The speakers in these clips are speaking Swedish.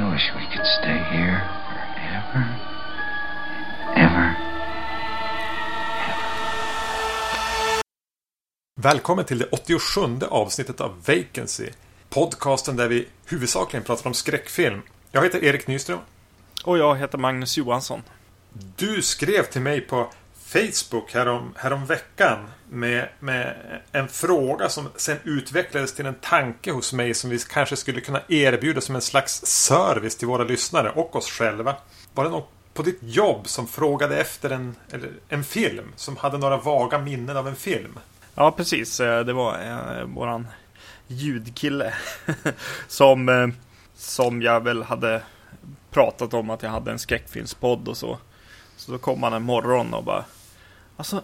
I wish we could stay here forever, ever. Välkommen till det 87 avsnittet av Vacancy. Podcasten där vi huvudsakligen pratar om skräckfilm. Jag heter Erik Nyström. Och jag heter Magnus Johansson. Du skrev till mig på Facebook härom, härom veckan med, med en fråga som sen utvecklades till en tanke hos mig som vi kanske skulle kunna erbjuda som en slags service till våra lyssnare och oss själva. Var det någon på ditt jobb som frågade efter en, eller en film? Som hade några vaga minnen av en film? Ja, precis. Eh, det var eh, våran ljudkille som, eh, som jag väl hade pratat om att jag hade en skräckfilmspodd och så. Så då kom han en morgon och bara Alltså,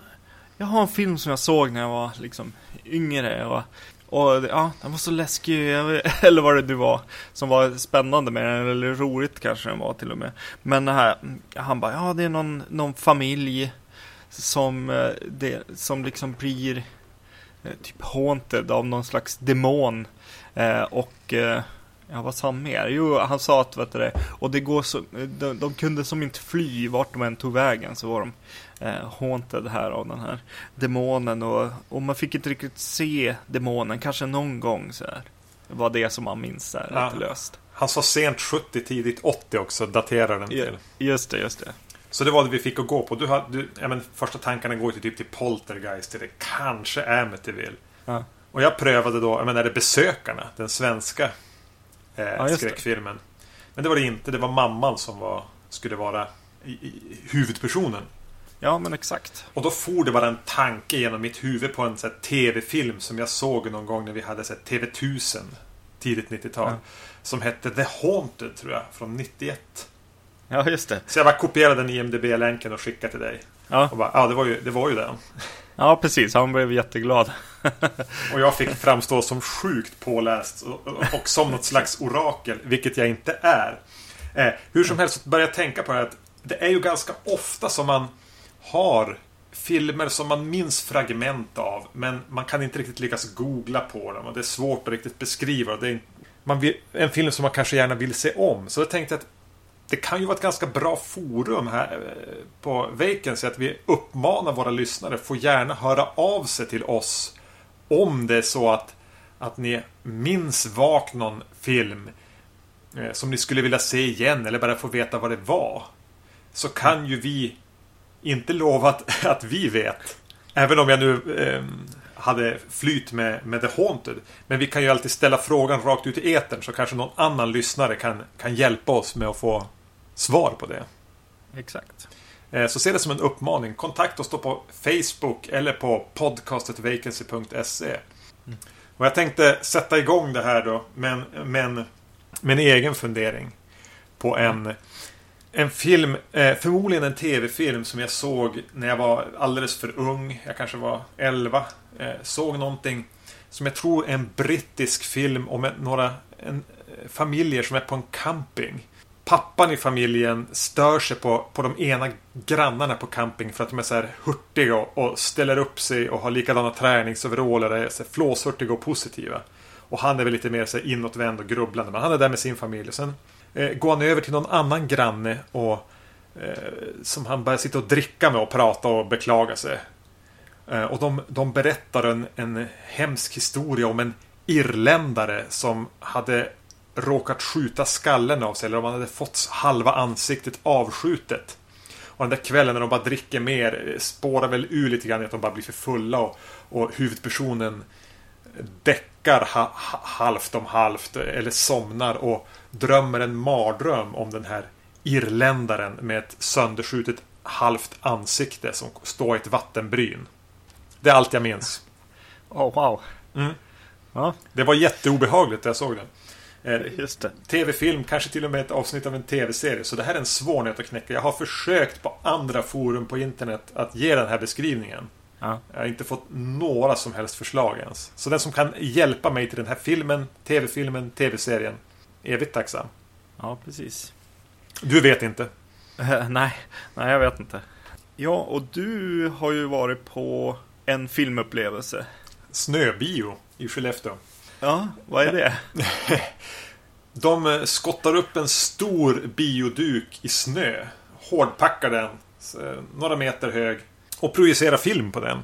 jag har en film som jag såg när jag var liksom yngre och, och ja, den var så läskig, eller vad det nu var, som var spännande med den, eller roligt kanske den var till och med. Men det här, han bara, ja det är någon, någon familj som, eh, det, som liksom blir eh, typ haunted av någon slags demon. Eh, och eh, ja, vad sa han mer? Jo, han sa att, vet du det, och det går så, de, de kunde som inte fly vart de än tog vägen så var de eh, haunted här av den här demonen och, och man fick inte riktigt se demonen, kanske någon gång så här. Det var det som man minns där, Ja. lite löst. Han sa sent 70, tidigt 80 också, daterar den till. Just det, just det. Så det var det vi fick att gå på. Du, har- du, ja, men, första tankarna går ju typ till Poltergeist, till det kanske Amityville. Ja. Och jag prövade då, jag menar, det Besökarna, den svenska eh, det. skräckfilmen. Men det var det inte, det var mamman som var, skulle vara i, i, huvudpersonen. Ja, men exakt. Och då for det bara en tanke genom mitt huvud på en tv-film som jag såg någon gång när vi hade här, TV1000. Tidigt 90-tal. Ja. Som hette The Haunted tror jag, från 91. Ja, just det. Så jag bara kopierade den IMDB-länken och skickade till dig. Ja, Och bara, ja det var ju, det var ju den. ja precis. Han blev jätteglad. Och jag fick framstå som sjukt påläst och, och som något slags orakel, vilket jag inte är. Eh, hur som helst jag tänka på det här att det är ju ganska ofta som man har filmer som man minns fragment av, men man kan inte riktigt lyckas googla på dem och det är svårt att riktigt beskriva. Det är man vill, en film som man kanske gärna vill se om. Så jag tänkte att det kan ju vara ett ganska bra forum här eh, på Vacancy att vi uppmanar våra lyssnare får gärna höra av sig till oss om det är så att, att ni minns vak någon film eh, som ni skulle vilja se igen eller bara få veta vad det var. Så kan ju vi inte lova att, att vi vet. Även om jag nu eh, hade flyt med, med The Haunted. Men vi kan ju alltid ställa frågan rakt ut i etern så kanske någon annan lyssnare kan, kan hjälpa oss med att få svar på det. Exakt. Eh, Så se det som en uppmaning. Kontakta oss då på Facebook eller på podcastetvacancy.se. Och jag tänkte sätta igång det här då med med en egen fundering. På en, en film, eh, förmodligen en tv-film som jag såg när jag var alldeles för ung. Jag kanske var 11. Eh, såg någonting som jag tror är en brittisk film om några en, eh, familjer som är på en camping. Pappan i familjen stör sig på, på de ena grannarna på camping för att de är så här hurtiga och, och ställer upp sig och har likadana träningsoveraller och är så här flåshurtiga och positiva. Och han är väl lite mer så här inåtvänd och grubblande. Men han är där med sin familj. Och sen Eh, går han över till någon annan granne och eh, som han börjar sitta och dricka med och prata och beklaga sig. Eh, och de, de berättar en, en hemsk historia om en irländare som hade råkat skjuta skallen av sig eller om han hade fått halva ansiktet avskjutet. Och den där kvällen när de bara dricker mer eh, spårar väl ur lite grann att de bara blir för fulla och, och huvudpersonen däckar ha, ha, halvt om halvt eh, eller somnar och drömmer en mardröm om den här irländaren med ett sönderskjutet halvt ansikte som står i ett vattenbryn. Det är allt jag minns. Oh, wow. Mm. Ja, Det var jätteobehagligt när jag såg den. Eh, just det. Tv-film, kanske till och med ett avsnitt av en tv-serie. Så det här är en svår nöt att knäcka. Jag har försökt på andra forum på internet att ge den här beskrivningen. Ja. Jag har inte fått några som helst förslag ens. Så den som kan hjälpa mig till den här filmen, tv-filmen, tv-serien. Evigt tacksam. ja, precis. Du vet inte. Eh, nej, nej, jag vet inte. Ja, och du har ju varit på en filmupplevelse. Snöbio i Skellefteå. Ja, vad är det? De eh, skottar upp en stor bioduk i snö. Hårdpackar den. eh, Några meter hög. Och projicerar film på den.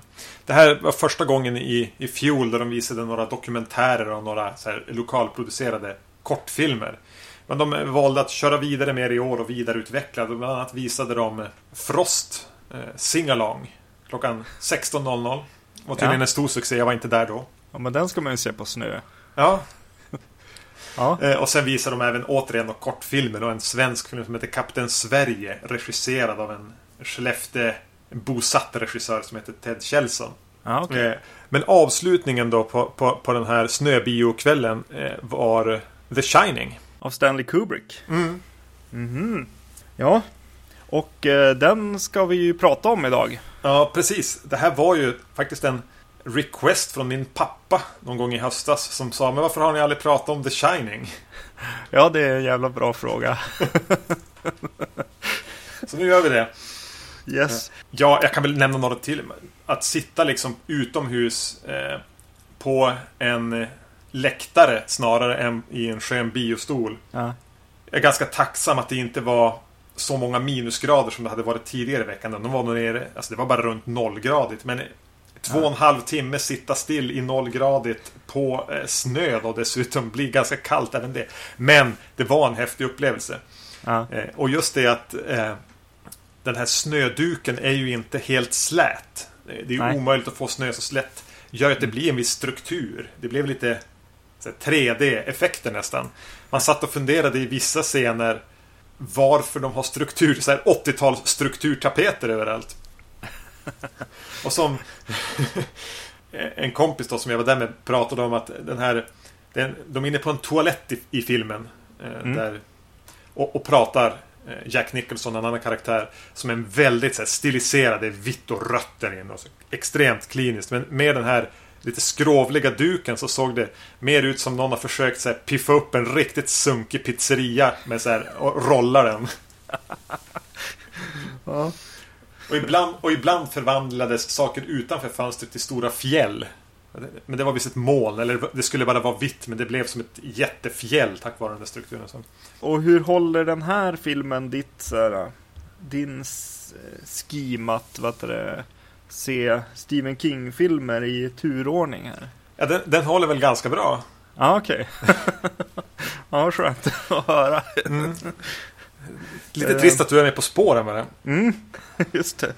Det här var första gången i, i fjol där de visade några dokumentärer och några så här, lokalproducerade kortfilmer. Men de valde att köra vidare med det i år och vidareutveckla. Bland annat visade de Frost eh, Singalong klockan 16.00. Var tydligen Ja. en stor succé. Jag var inte där då. Ja, men den ska man ju se på snö. Ja, Ja, Eh, Och sen visar de även återigen några kortfilmer och en svensk film som heter Kapten Sverige regisserad av en Skellefteå bosatt regissör som heter Ted Kjellson. ja okej. Eh, Men avslutningen då på, på, på den här snöbiokvällen eh, var The Shining. Av Stanley Kubrick. Mm. Mhm. Ja, och eh, den ska vi ju prata om idag. Ja, precis. Det här var ju faktiskt en request från min pappa någon gång i höstas som sa Men varför har ni aldrig pratat om The Shining? Ja, det är en jävla bra fråga. Så nu gör vi det. Yes. Ja, jag kan väl nämna några till. Att sitta liksom utomhus eh, på en läktare snarare än i en skön biostol. Ja. Jag är ganska tacksam att det inte var så många minusgrader som det hade varit tidigare i veckan. De var nog nere, alltså det var bara runt nollgradigt. Men två och en halv timme sitta still i nollgradigt på eh, snö och dessutom bli ganska kallt även det. Men det var en häftig upplevelse. Ja. Eh, och just det att eh, den här snöduken är ju inte helt slät. Det är ju omöjligt att få snö så slätt. Gör att det blir en viss struktur. Det blev lite 3D-effekter nästan. Man satt och funderade i vissa scener varför de har struktur, så här 80-tals strukturtapeter överallt. och som en kompis då som jag var där med pratade om att den här den, de är inne på en toalett i, i filmen. Eh, Mm. där, och, och pratar eh, Jack Nicholson, en annan karaktär, som en väldigt så här, stiliserad, det är vitt och rött där inne. Och så, extremt kliniskt. Men med den här lite skrovliga duken så såg det mer ut som någon har försökt så här, piffa upp en riktigt sunkig pizzeria med så här, och rolla den. Ja. Och ibland, och ibland förvandlades saker utanför fönstret till stora fjäll. Men det var visst ett moln, eller det skulle bara vara vitt, men det blev som ett jättefjäll tack vare den där strukturen. Och hur håller den här filmen ditt så här, din s- scheme att vad heter det, se Stephen King-filmer i turordning här? Ja, den, den håller väl ganska bra. Ja, okej. ja, skönt att höra. Lite Eh. trist att du är med på spåren med det. Mm, just det.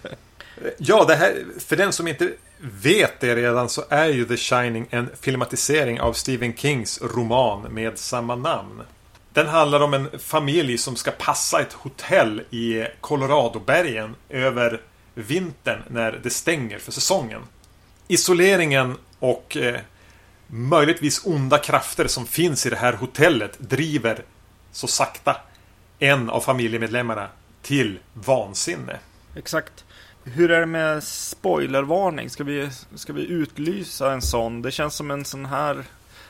Ja, det här, för den som inte vet det redan så är ju The Shining en filmatisering av Stephen Kings roman med samma namn. Den handlar om en familj som ska passa ett hotell i Coloradobergen över vintern när det stänger för säsongen. Isoleringen och eh, möjligtvis onda krafter som finns i det här hotellet driver så sakta en av familjemedlemmarna till vansinne. Exakt. Hur är det med spoilervarning? Ska vi, ska vi utlysa en sån? Det känns som en sån här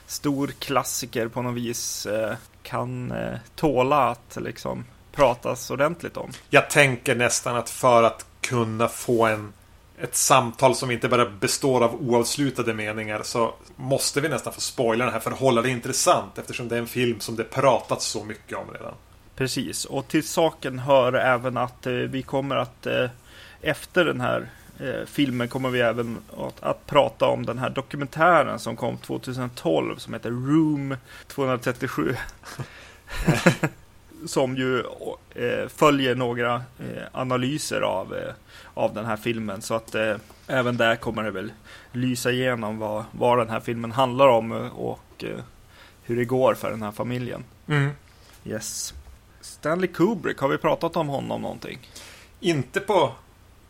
stor klassiker på något vis eh, kan eh, tåla att liksom pratas ordentligt om. Jag tänker nästan att för att kunna få en ett samtal som inte bara består av oavslutade meningar så måste vi nästan få spoila den här för att hålla det intressant eftersom det är en film som det pratats så mycket om redan. Precis, och till saken hör även att eh, vi kommer att eh, efter den här eh, filmen kommer vi även att, att prata om den här dokumentären som kom 2012 som heter Room 237. som ju eh, följer några eh, analyser av, eh, av den här filmen. Så att eh, även där kommer det väl lysa igenom vad, vad den här filmen handlar om eh, och eh, hur det går för den här familjen. Yes. Stanley Kubrick, har vi pratat om honom någonting? Inte på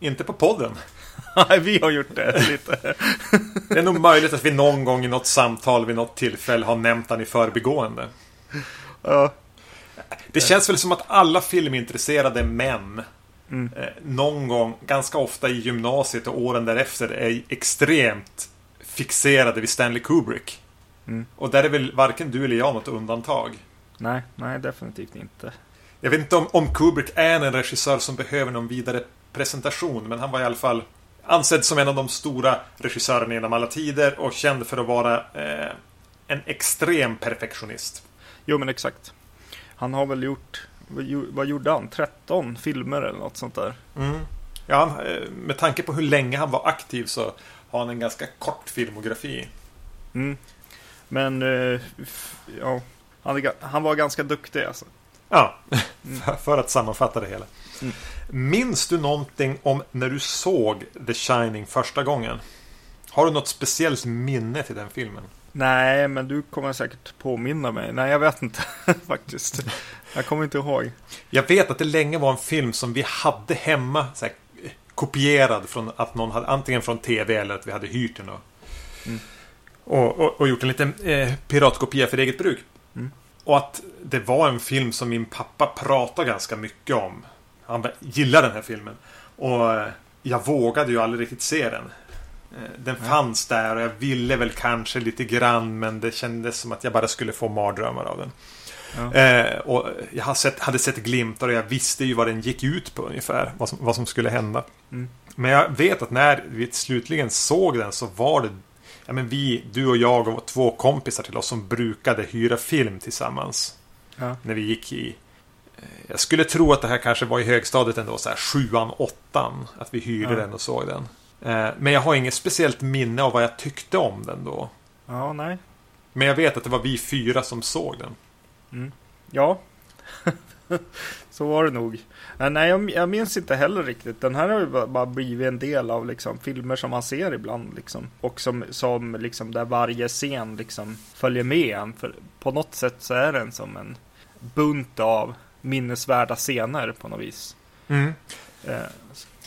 Inte på podden. Nej, vi har gjort det lite. Det är nog möjligt att vi någon gång i något samtal vid något tillfälle har nämnt han i förbigående. Ja. Det känns väl som att alla filmintresserade män Mm. eh, någon gång, ganska ofta i gymnasiet och åren därefter, är extremt fixerade vid Stanley Kubrick. Mm. Och där är väl varken du eller jag något undantag. Nej, nej, definitivt inte. Jag vet inte om, om Kubrick är en regissör som behöver någon vidare presentation, men han var i alla fall ansedd som en av de stora regissörerna genom alla tider och känd för att vara eh, en extrem perfektionist. Jo men exakt. Han har väl gjort, vad gjo- vad gjorde han? 13 filmer eller något sånt där. Mm. Ja, eh, med tanke på hur länge han var aktiv så har han en ganska kort filmografi. Mm. Men, eh, ja. Han, var ganska duktig alltså. Ja, för, för att sammanfatta det hela. Mm. Minns du någonting om när du såg The Shining första gången? Har du något speciellt minne till den filmen? Nej, men du kommer säkert påminna mig. Nej, jag vet inte faktiskt. Jag kommer inte ihåg. Jag vet att det länge var en film som vi hade hemma här, kopierad från att någon hade antingen från tv eller att vi hade hyrt den. Och, Mm. och, och, och gjort en liten eh, piratkopia för eget bruk. Mm. Och att det var en film som min pappa pratade ganska mycket om. Han gillade den här filmen. Och eh, jag vågade ju aldrig riktigt se den. Eh, Den fanns där och jag ville väl kanske lite grann men det kändes som att jag bara skulle få mardrömmar av den. Ja. Eh, och jag har sett, hade sett glimtar och jag visste ju vad den gick ut på ungefär. Vad som, vad som skulle hända. Mm. Men jag vet att när vi slutligen såg den så var det ja, men vi, du och jag och två kompisar till oss som brukade hyra film tillsammans. Ja. När vi gick i... eh, Jag skulle tro att det här kanske var i högstadiet ändå, så här sjuan, åttan. Att vi hyrde Ja. den och såg den. Eh, Men jag har inget speciellt minne av vad jag tyckte om den då. ja, nej. Men jag vet att det var vi fyra som såg den. Mm. Ja, så var det nog. Eh, Nej, jag, minns inte heller riktigt. Den här har ju bara- blivit en del av liksom, filmer som man ser ibland. Liksom. Och som, som liksom, där varje scen liksom, följer med en. För på något sätt så är den som en bunt av minnesvärda scener på något vis. Eh,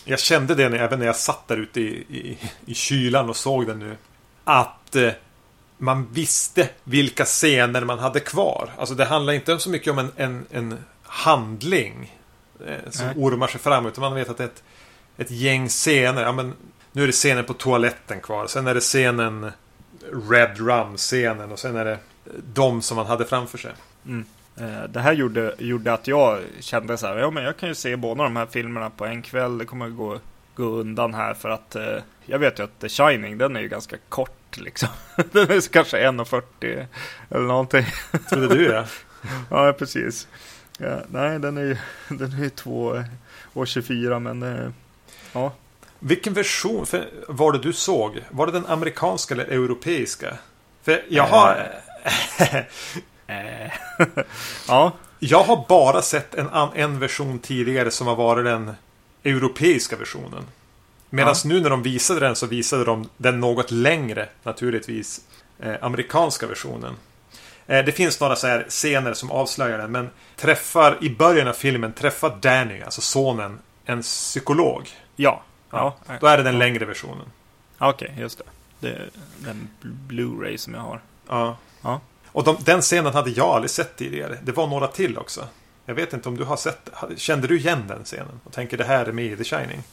Jag kände det när, även när jag satt där ute i, i, i kylan och såg den nu. Att eh, man visste vilka scener man hade kvar. Alltså det handlar inte så mycket om en, en, en handling eh, som Nej. ormar sig fram. Utan man vet att det ett, ett gäng scener. Ja, men, nu är det scenen på toaletten kvar. Sen är det scenen Red Rum-scenen. Och sen är det de som man hade framför sig. Mm. Eh, Det här gjorde, gjorde att jag kände så här, ja men jag kan ju se båda de här filmerna på en kväll. Det kommer gå, gå undan här för att eh, jag vet ju att The Shining, den är ju ganska kort liksom. Den är kanske 1.40 eller någonting. Trodde du det? Ja, precis. Ja, nej, den är ju den är ju 2 och 24 men eh, ja. Vilken version för, var det du såg? Var det den amerikanska eller europeiska? För jag har... Eh, ja, jag har bara sett en, en version tidigare som har varit den europeiska versionen. Medan Ja. nu när de visade den så visade de den något längre, naturligtvis, eh, amerikanska versionen. Eh, det finns några så här scener som avslöjar den, men träffar i början av filmen träffar Danny, alltså sonen, en psykolog. ja. Ja, Ja, Då är det den längre versionen. okej, just det. Det är den bl- Blu-ray som jag har. Ja. Ja. Och de, den scenen hade jag aldrig sett tidigare. Det var några till också. Jag vet inte om du har sett Kände du igen den scenen? Och tänker det här är med i The Shining?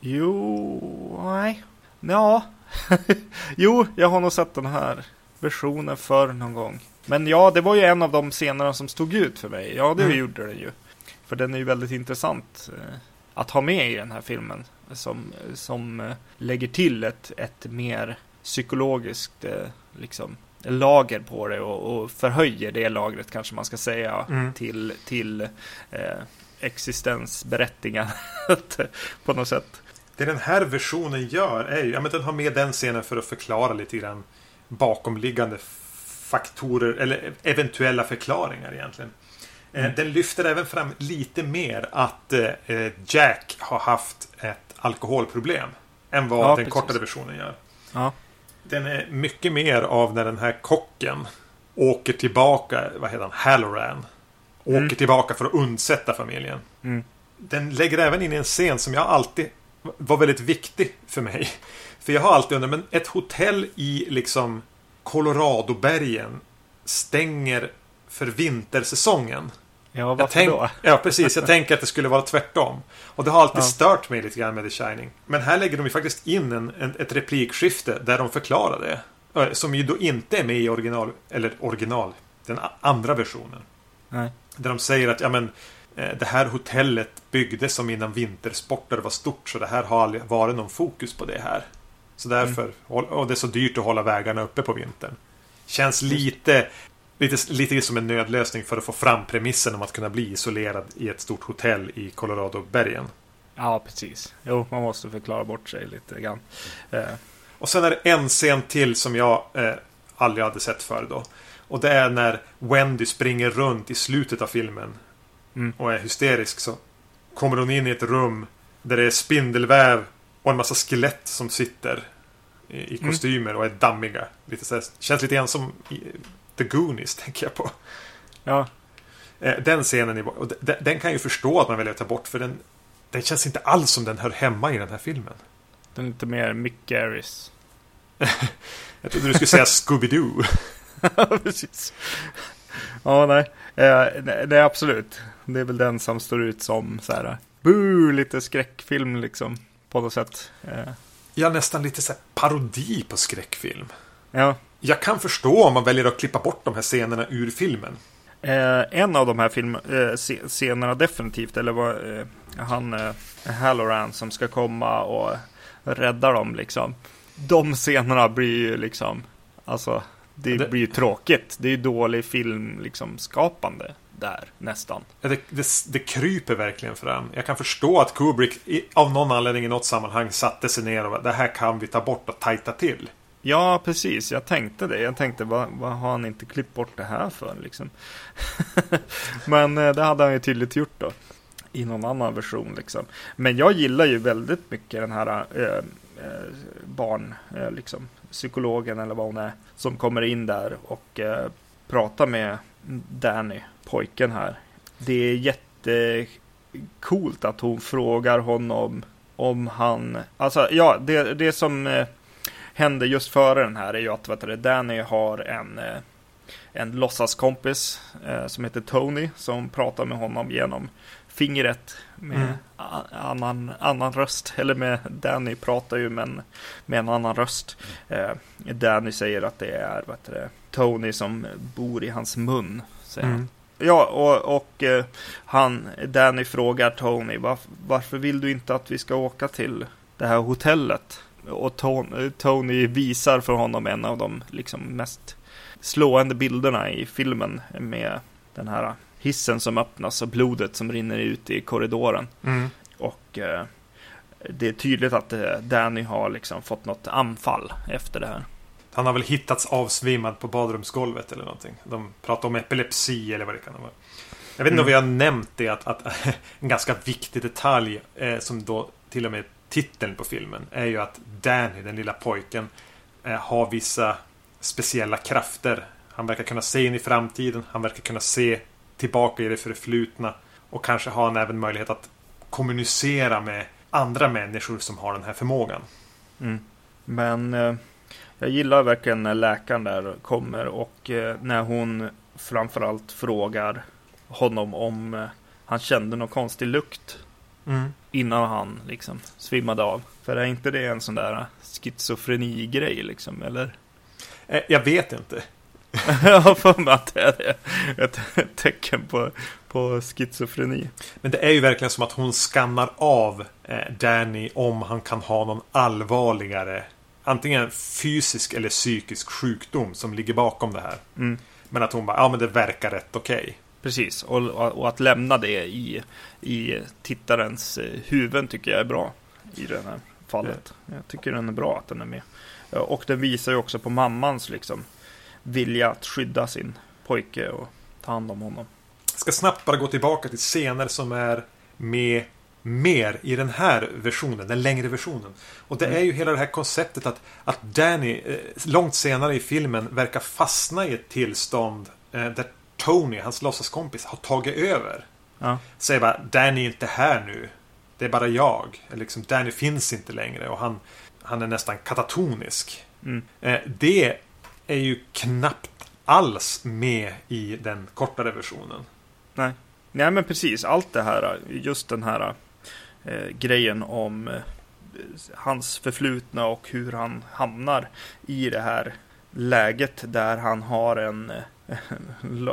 Jo, nej. Ja. jo, jag har nog sett den här versionen för någon gång. Men ja, det var ju en av de scenerna som stod ut för mig. Ja, det Mm. gjorde den ju. För den är ju väldigt intressant eh, att ha med i den här filmen. Som, som eh, lägger till ett, ett mer psykologiskt eh, liksom, lager på det och, och förhöjer det lagret kanske man ska säga Mm. till, till eh, existensberättigandet på något sätt. Det den här versionen gör är ju, ja men den har med den scenen för att förklara lite grann bakomliggande faktorer eller eventuella förklaringar egentligen. Eh, Mm. Den lyfter även fram lite mer att eh, Jack har haft ett alkoholproblem än vad Ja, den precis. kortare versionen gör. Ja. Den är mycket mer av när den här kocken åker tillbaka, vad heter han, Halloran. Åker Mm. tillbaka för att undsätta familjen. Mm. Den lägger även in en scen som jag alltid var väldigt viktig för mig. För jag har alltid undrat, men ett hotell i liksom Coloradobergen stänger för vintersäsongen. Ja, Jag varför tänk, då? Ja, precis. Jag tänker att det skulle vara tvärtom. Och det har alltid Ja. stört mig lite grann med The Shining. Men här lägger de ju faktiskt in en, en, ett replikskifte där de förklarar det. Som ju då inte är med i original, eller original, den andra versionen. Nej. Där de säger att ja, men, eh, det här hotellet byggdes som innan vintersporter var stort. Så det här har aldrig varit någon fokus på det här. Så därför, och det är så dyrt att hålla vägarna uppe på vintern. Känns lite Lite, lite som en nödlösning för att få fram premissen om att kunna bli isolerad i ett stort hotell i Colorado-bergen. Ja, precis. Jo, man måste förklara bort sig lite grann. Eh, Och sen är det en scen till som jag eh, aldrig hade sett förr då. Och det är när Wendy springer runt i slutet av filmen. Mm. Och är hysterisk så kommer hon in i ett rum där det är spindelväv och en massa skelett som sitter i, i Mm. kostymer och är dammiga. Lite så här, känns lite grann som The Goonies tänker jag på. ja, Eh, Den scenen, är, och den, den kan jag ju förstå att man väljer att ta bort för den, den känns inte alls som den hör hemma i den här filmen. den är lite mer Mick Garris. Jag trodde du skulle säga Scooby-Doo. Precis. Ja, nej. Eh, nej, nej, absolut. Det är väl den som står ut som så här, boo, lite skräckfilm liksom. På något sätt. Eh, Ja, nästan lite så här parodi på skräckfilm. ja. Jag kan förstå om man väljer att klippa bort de här scenerna ur filmen. Eh, en av de här film, eh, scenerna definitivt, eller vad eh, han eh, Halloran som ska komma och rädda dem liksom. De scenerna blir ju liksom, alltså det, Det- blir ju tråkigt. Det är ju dålig film liksom skapande där nästan. Ja, Det, det, det kryper verkligen fram. Jag kan förstå att Kubrick i, av någon anledning i något sammanhang satte sig ner och det här kan vi ta bort och tajta till. Ja, precis. Jag tänkte det. Jag tänkte, vad, vad har han inte klippt bort det här för liksom? Men eh, det hade han ju tydligt gjort då. I någon annan version liksom. Men jag gillar ju väldigt mycket den här äh, barn, äh, liksom, psykologen eller vad hon är, som kommer in där och äh, pratar med Danny, pojken här. Det är jättecoolt att hon frågar honom om han, alltså ja, det, det som händer just före den här är ju att vet du, Danny har en, eh, en låtsaskompis eh, som heter Tony som pratar med honom genom fingret med Mm. annan, annan röst. Eller med Danny pratar ju men med en annan röst. Eh, Danny säger att det är vet du, Tony som bor i hans mun. Säger han. Mm. Ja, och, och eh, han, Danny frågar Tony varf, varför vill du inte att vi ska åka till det här hotellet? Och Ton, Tony visar för honom en av de liksom mest slående bilderna i filmen med den här hissen som öppnas och blodet som rinner ut i korridoren. Mm. Och eh, det är tydligt att eh, Danny har liksom fått något anfall efter det här. Han har väl hittats avsvimmad på badrumsgolvet eller någonting. De pratar om epilepsi eller vad det kan vara. Jag vet inte om vi har nämnt det att, att en ganska viktig detalj eh, som då till och med titeln på filmen är ju att Danny, den lilla pojken, eh, har vissa speciella krafter. Han verkar kunna se in i framtiden. Han verkar kunna se tillbaka i det förflutna. Och kanske har han även möjlighet att kommunicera med andra människor som har den här förmågan. Mm. Men eh, jag gillar verkligen när läkaren där kommer och eh, när hon framförallt frågar honom om eh, han kände någon konstig lukt innan han liksom svimmade av. För är inte det en sån där schizofreni-grej liksom, eller? Eh, Jag vet inte. jag har för mig att det är ett tecken på, på schizofreni. Men det är ju verkligen som att hon skannar av eh, Danny om han kan ha någon allvarligare antingen fysisk eller psykisk sjukdom som ligger bakom det här. Mm. Men att hon bara, ja men det verkar rätt okej. Precis, och, och att lämna det i, i tittarens eh, huvud tycker jag är bra i det här fallet. Jag tycker den är bra att den är med. Och den visar ju också på mammans liksom vilja att skydda sin pojke och ta hand om honom. Jag ska snabbt bara gå tillbaka till scener som är med mer i den här versionen, den längre versionen. Och det är ju hela det här konceptet att, att Danny eh, långt senare i filmen verkar fastna i ett tillstånd eh, där Tony, hans låtsaskompis, har tagit över. Ja, Säger bara Danny är inte här nu. Det är bara jag. Liksom, Danny finns inte längre och han, han är nästan katatonisk. mm, Eh, det är ju knappt alls med i den kortare versionen. nej. nej, men precis. Allt det här, just den här eh, grejen om eh, hans förflutna och hur han hamnar i det här läget där han har en, eh,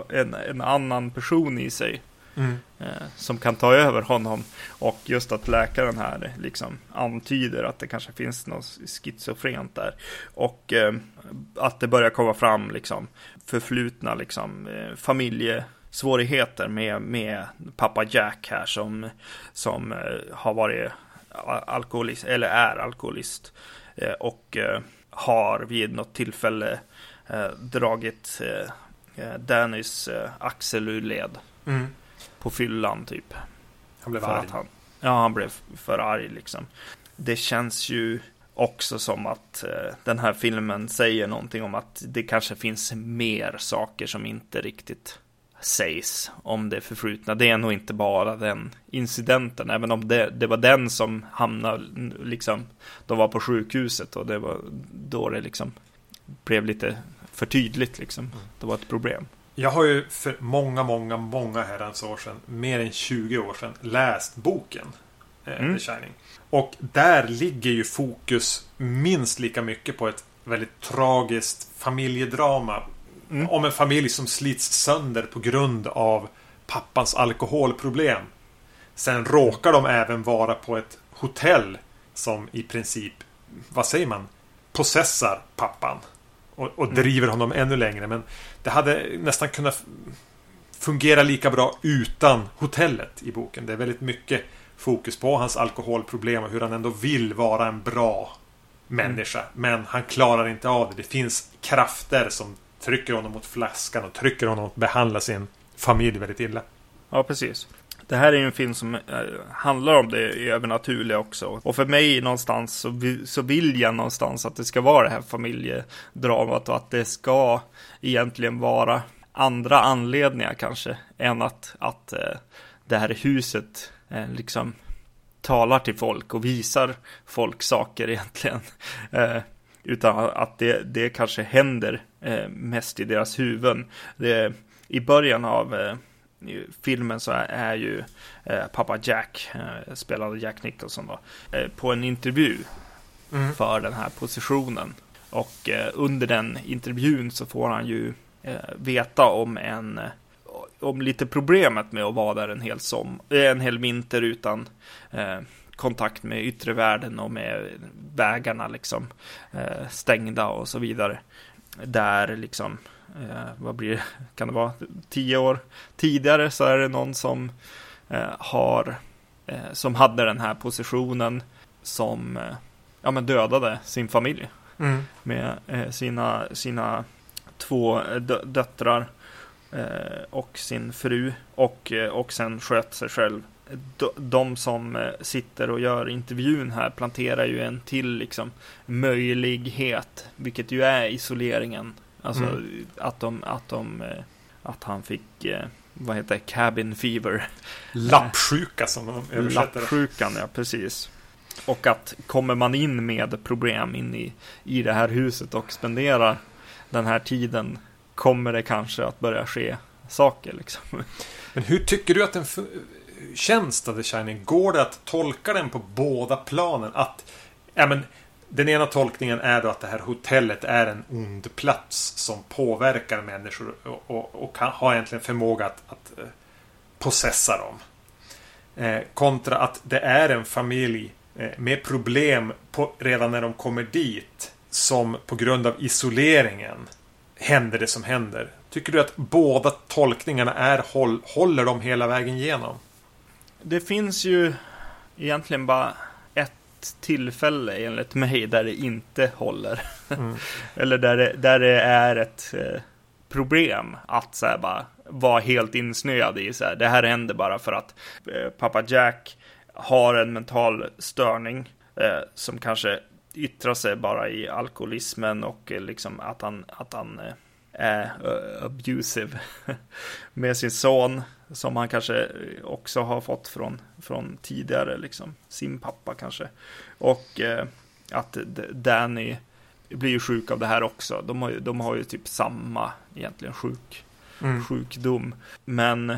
en, en annan person i sig. Mm. eh, som kan ta över honom. Och just att läkaren här liksom antyder att det kanske finns något schizofrent där. Och eh, att det börjar komma fram liksom förflutna liksom eh, familjesvårigheter med, med pappa Jack här som, som eh, har varit alkoholist, eller är alkoholist. Eh, och eh, har vid något tillfälle dragit Dannys eh, axel ur led Mm. på fyllan typ. Han blev För arg. att han, ja, han blev för arg liksom. Det känns ju också som att eh, den här filmen säger någonting om att det kanske finns mer saker som inte riktigt sägs om det förflutna. Det är nog inte bara den incidenten, även om det, det var den som hamnade, liksom, de var på sjukhuset och det var då det liksom blev lite för tydligt liksom. Det var ett problem. Jag har ju för många, många, många herrans år sedan, mer än 20 år sedan, läst boken eh, Mm. The Shining. Och där ligger ju fokus minst lika mycket på ett väldigt tragiskt familjedrama. Mm. Om en familj som slits sönder på grund av pappans alkoholproblem. Sen råkar de även vara på ett hotell som i princip, vad säger man, possessar pappan. Och, och Mm. driver honom ännu längre. Men det hade nästan kunnat fungera lika bra utan hotellet i boken. Det är väldigt mycket fokus på hans alkoholproblem och hur han ändå vill vara en bra människa. Men han klarar inte av det. Det finns krafter som trycker honom mot flaskan och trycker honom att behandla sin familj väldigt illa. Ja, precis. Det här är ju en film som eh, handlar om det övernaturliga också. Och för mig någonstans så, så vill jag någonstans att det ska vara det här familjedramat och att det ska egentligen vara andra anledningar kanske än att, att eh, det här huset eh, liksom talar till folk och visar folk saker egentligen. Eh, utan att det, det kanske händer eh, mest i deras huvuden. Det, I början av eh, i filmen så är, ju eh, pappa Jack, eh, spelad av Jack Nicholson då, eh, på en intervju Mm. för den här positionen. Och under den intervjun så får han ju veta om en om lite problemet med att vara där en hel, som, en hel vinter utan kontakt med yttre världen och med vägarna liksom stängda och så vidare. Där liksom, eh, vad blir det, kan det vara, tio år tidigare så är det någon som eh, har, eh, som hade den här positionen som, eh, ja men dödade sin familj Mm. med eh, sina, sina två dö- döttrar eh, och sin fru och, eh, och sen sköt sig själv. De, de som eh, sitter och gör intervjun här planterar ju en till liksom möjlighet, vilket ju är isoleringen. Alltså Mm. att de, att de, eh, att han fick, eh, vad heter det, cabin fever. Lappsjuka som de översätter. Lappsjukan, ja precis. Och att kommer man in med problem in i, i det här huset och spenderar den här tiden kommer det kanske att börja ske saker liksom. Men hur tycker du att den känns då, The Shining? Går det att tolka den på båda planen? Att, ja men, den ena tolkningen är då att det här hotellet är en ond plats som påverkar människor och, och, och kan, har egentligen förmåga att, att eh, possessa dem. Eh, kontra att det är en familj eh, med problem på, redan när de kommer dit. Som på grund av isoleringen händer det som händer. Tycker du att båda tolkningarna är håll, håller de hela vägen igenom? Det finns ju egentligen bara ett tillfälle enligt mig där det inte håller. Mm. Eller där det, där det är ett eh, problem att så här, bara vara helt insnöad i så här. Det här händer bara för att eh, pappa Jack har en mental störning eh, som kanske yttrar sig bara i alkoholismen och eh, liksom att han, att han eh, abusive med sin son som han kanske också har fått från, från tidigare, liksom sin pappa kanske. Och eh, att Danny blir ju sjuk av det här också. De har ju, de har ju typ samma egentligen sjuk, Mm. sjukdom. Men eh,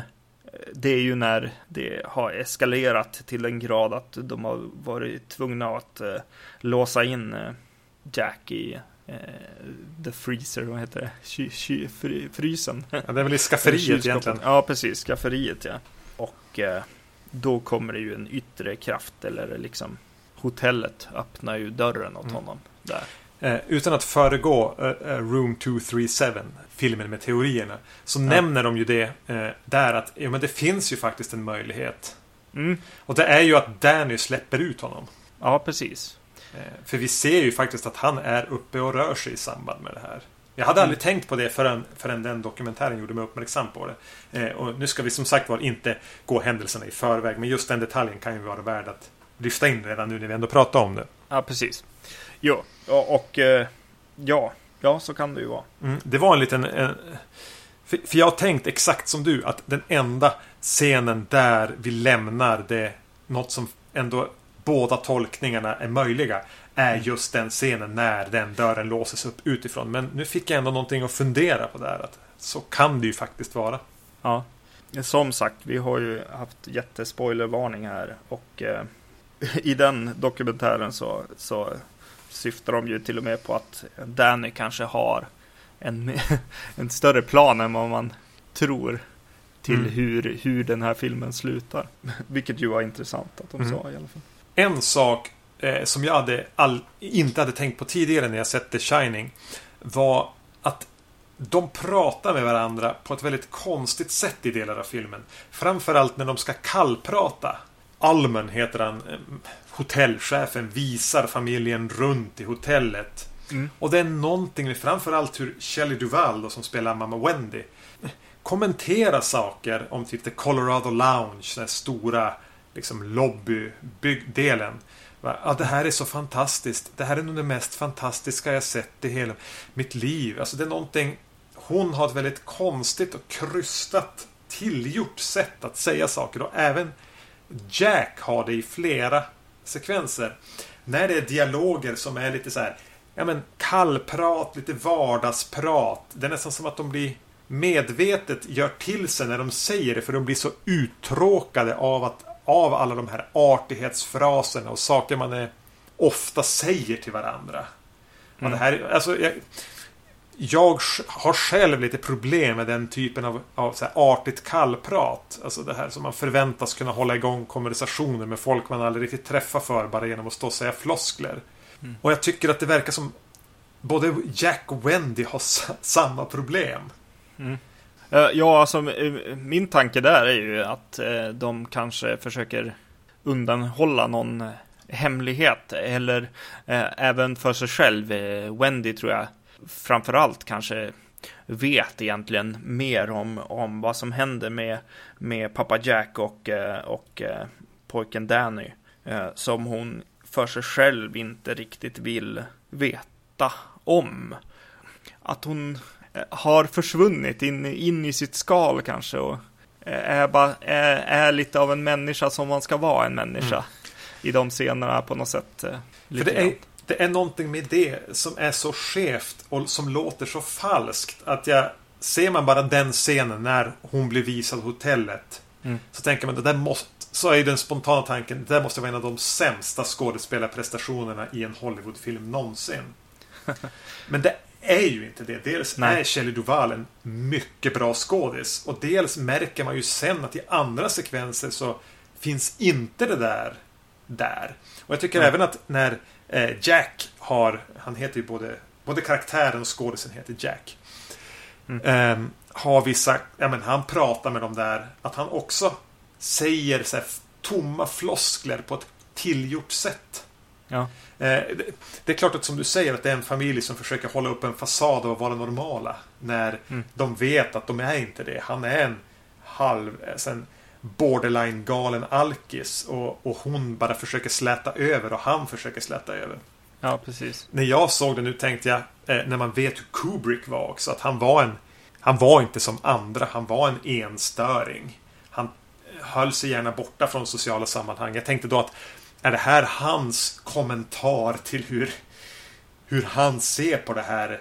det är ju när det har eskalerat till en grad att de har varit tvungna att eh, låsa in eh, Jack i the freezer, vad heter det? Ky, ky, fry, frysen. Ja, det är väl i skafferiet egentligen. Ja, precis. Skafferiet, ja. och eh, då kommer det ju en yttre kraft eller liksom hotellet öppnar ju dörren åt Mm. honom där. Eh, utan att föregå eh, eh, Room 237, filmen med teorierna, så nämner de ju det eh, där att ja, men det finns ju faktiskt en möjlighet. Mm. Och det är ju att Danny släpper ut honom. Ja, precis. Eh, för vi ser ju faktiskt att han är uppe och rör sig i samband med det här. Jag hade aldrig tänkt på det förrän, förrän den dokumentären gjorde mig uppmärksam på det. Eh, och nu ska vi som sagt var inte gå händelserna i förväg, men just den detaljen kan ju vara värd att lyfta in redan nu när vi ändå pratar om det. Ja, precis. Jo, och, och eh, ja, ja, så kan det ju vara. Mm, det var en liten... En, för, för jag har tänkt exakt som du att den enda scenen där vi lämnar det något som ändå båda tolkningarna är möjliga är just den scenen när den dörren låses upp utifrån. Men nu fick jag ändå någonting att fundera på där. Att så kan det ju faktiskt vara. Ja. Som sagt, vi har ju haft jättespoilervarning här och eh, i den dokumentären så, så syftar de ju till och med på att Danny kanske har en, en större plan än vad man tror till Mm. hur, hur den här filmen slutar. Vilket ju var intressant att de Mm. sa i alla fall. En sak eh, som jag hade all, inte hade tänkt på tidigare när jag sett The Shining var att de pratar med varandra på ett väldigt konstigt sätt i delar av filmen. Framförallt när de ska kallprata. Almen heter han, eh, hotellchefen, visar familjen runt i hotellet. Mm. Och det är någonting med framförallt hur Shelley Duvall då, som spelar mamma Wendy kommenterar saker om typ The Colorado Lounge, den stora liksom lobbydelen. Ja, det här är så fantastiskt. Det här är nog det mest fantastiska jag sett i hela mitt liv. Alltså det är någonting... Hon har ett väldigt konstigt och krystat tillgjort sätt att säga saker och även Jack har det i flera sekvenser. När det är dialoger som är lite så här Ja men kallprat, lite vardagsprat. Det är nästan som att de blir medvetet gör till sig när de säger det för de blir så uttråkade av att av alla de här artighetsfraserna och saker man ofta säger till varandra. Mm. det här, alltså, jag, jag har själv lite problem med den typen av, av artigt kallprat. Alltså det här som man förväntas kunna hålla igång konversationer med folk man aldrig riktigt träffar för bara genom att stå och säga floskler. Mm. Och jag tycker att det verkar som både Jack och Wendy har sa- samma problem. Eh, Eh, ja, alltså min tanke där är ju att eh, de kanske försöker undanhålla någon eh, hemlighet eller även för sig själv. Wendy tror jag framförallt kanske vet egentligen mer om, om vad som händer med, med pappa Jack och, och pojken Danny. Som hon för sig själv inte riktigt vill veta om. Att hon har försvunnit in, in i sitt skal kanske och eh, är, bara, är, är lite av en människa som man ska vara en människa Mm. i de scenerna på något sätt. eh, För det är, det är någonting med det som är så skevt och som låter så falskt att jag Ser man bara den scenen när hon blir visad hotellet Mm. Så tänker man det där måste Så är ju den spontana tanken Det där måste vara en av de sämsta skådespelarprestationerna i en Hollywoodfilm någonsin. Men det är ju inte det. Dels Nej. är Shelley Duvall en mycket bra skådis. Och dels märker man ju sen att i andra sekvenser så finns inte det där där. Och jag tycker Nej. även att när eh, Jack har, han heter ju både, både karaktären och skådisen heter Jack. Mm. Ehm, har vissa, ja men han pratar med dem där, att han också säger så här, tomma floskler på ett tillgjort sätt. Ja. Eh, det, är klart att som du säger att det är en familj som försöker hålla upp en fasad och vara normala. När Mm. de vet att de är inte det. Han är en halv, alltså en borderline galen alkis. Och, och hon bara försöker släta över och han försöker släta över. ja, precis. När jag såg det nu tänkte jag, eh, när man vet hur Kubrick var också, att han var en Han var inte som andra, han var en enstöring. Han eh, höll sig gärna borta från sociala sammanhang. Jag tänkte då att är det här hans kommentar till hur hur han ser på det här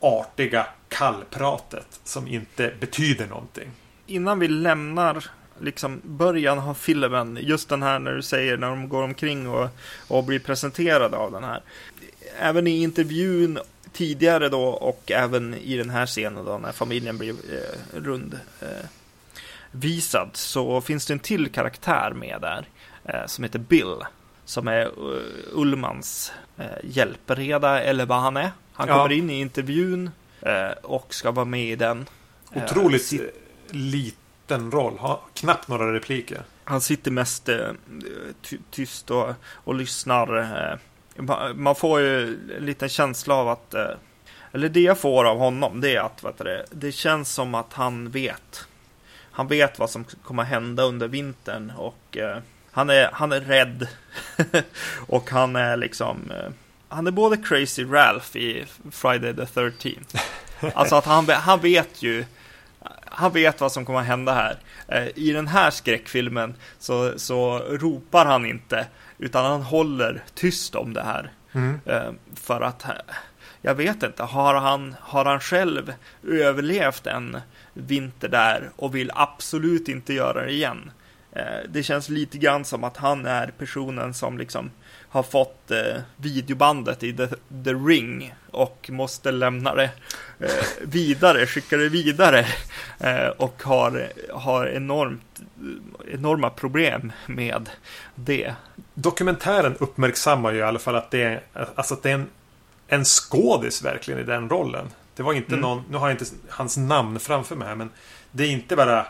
artiga kallpratet som inte betyder någonting. Innan vi lämnar liksom början av filmen, just den här när du säger när de går omkring och, och blir presenterade av den här. Även i intervjun tidigare då och även i den här scenen då när familjen blir eh, rund. Eh, visad så finns det en till karaktär med där som heter Bill. Som är uh, Ullmans eh, hjälpreda eller vad han är. Han Ja. kommer in i intervjun eh, och ska vara med i den. Eh, Otroligt sit- liten roll. Har knappt några repliker. Han sitter mest eh, ty tyst och, och lyssnar. Eh, ma- man får ju en liten känsla av att, eh, eller det jag får av honom, det är att vet du, det, det känns som att han vet. Han vet vad som kommer hända under vintern och eh, han, är, han är rädd. och han är liksom, eh, han är både Crazy Ralph i Friday the 13th. Alltså att han, han vet ju han vet vad som kommer att hända här. Eh, I den här skräckfilmen så, så ropar han inte, utan han håller tyst om det här. Mm. Eh, För att, jag vet inte, har han, har han själv överlevt en vinter där och vill absolut inte göra det igen? Eh, Det känns lite grann som att han är personen som liksom har fått eh, videobandet i The, The Ring och måste lämna det eh, vidare, skicka det vidare eh, och har, har enormt, enorma problem med det. Dokumentären uppmärksammar ju i alla fall att det är, alltså att det är en, en skådis verkligen i den rollen. Det var inte Mm. någon, nu har jag inte hans namn framför mig här, men det är inte bara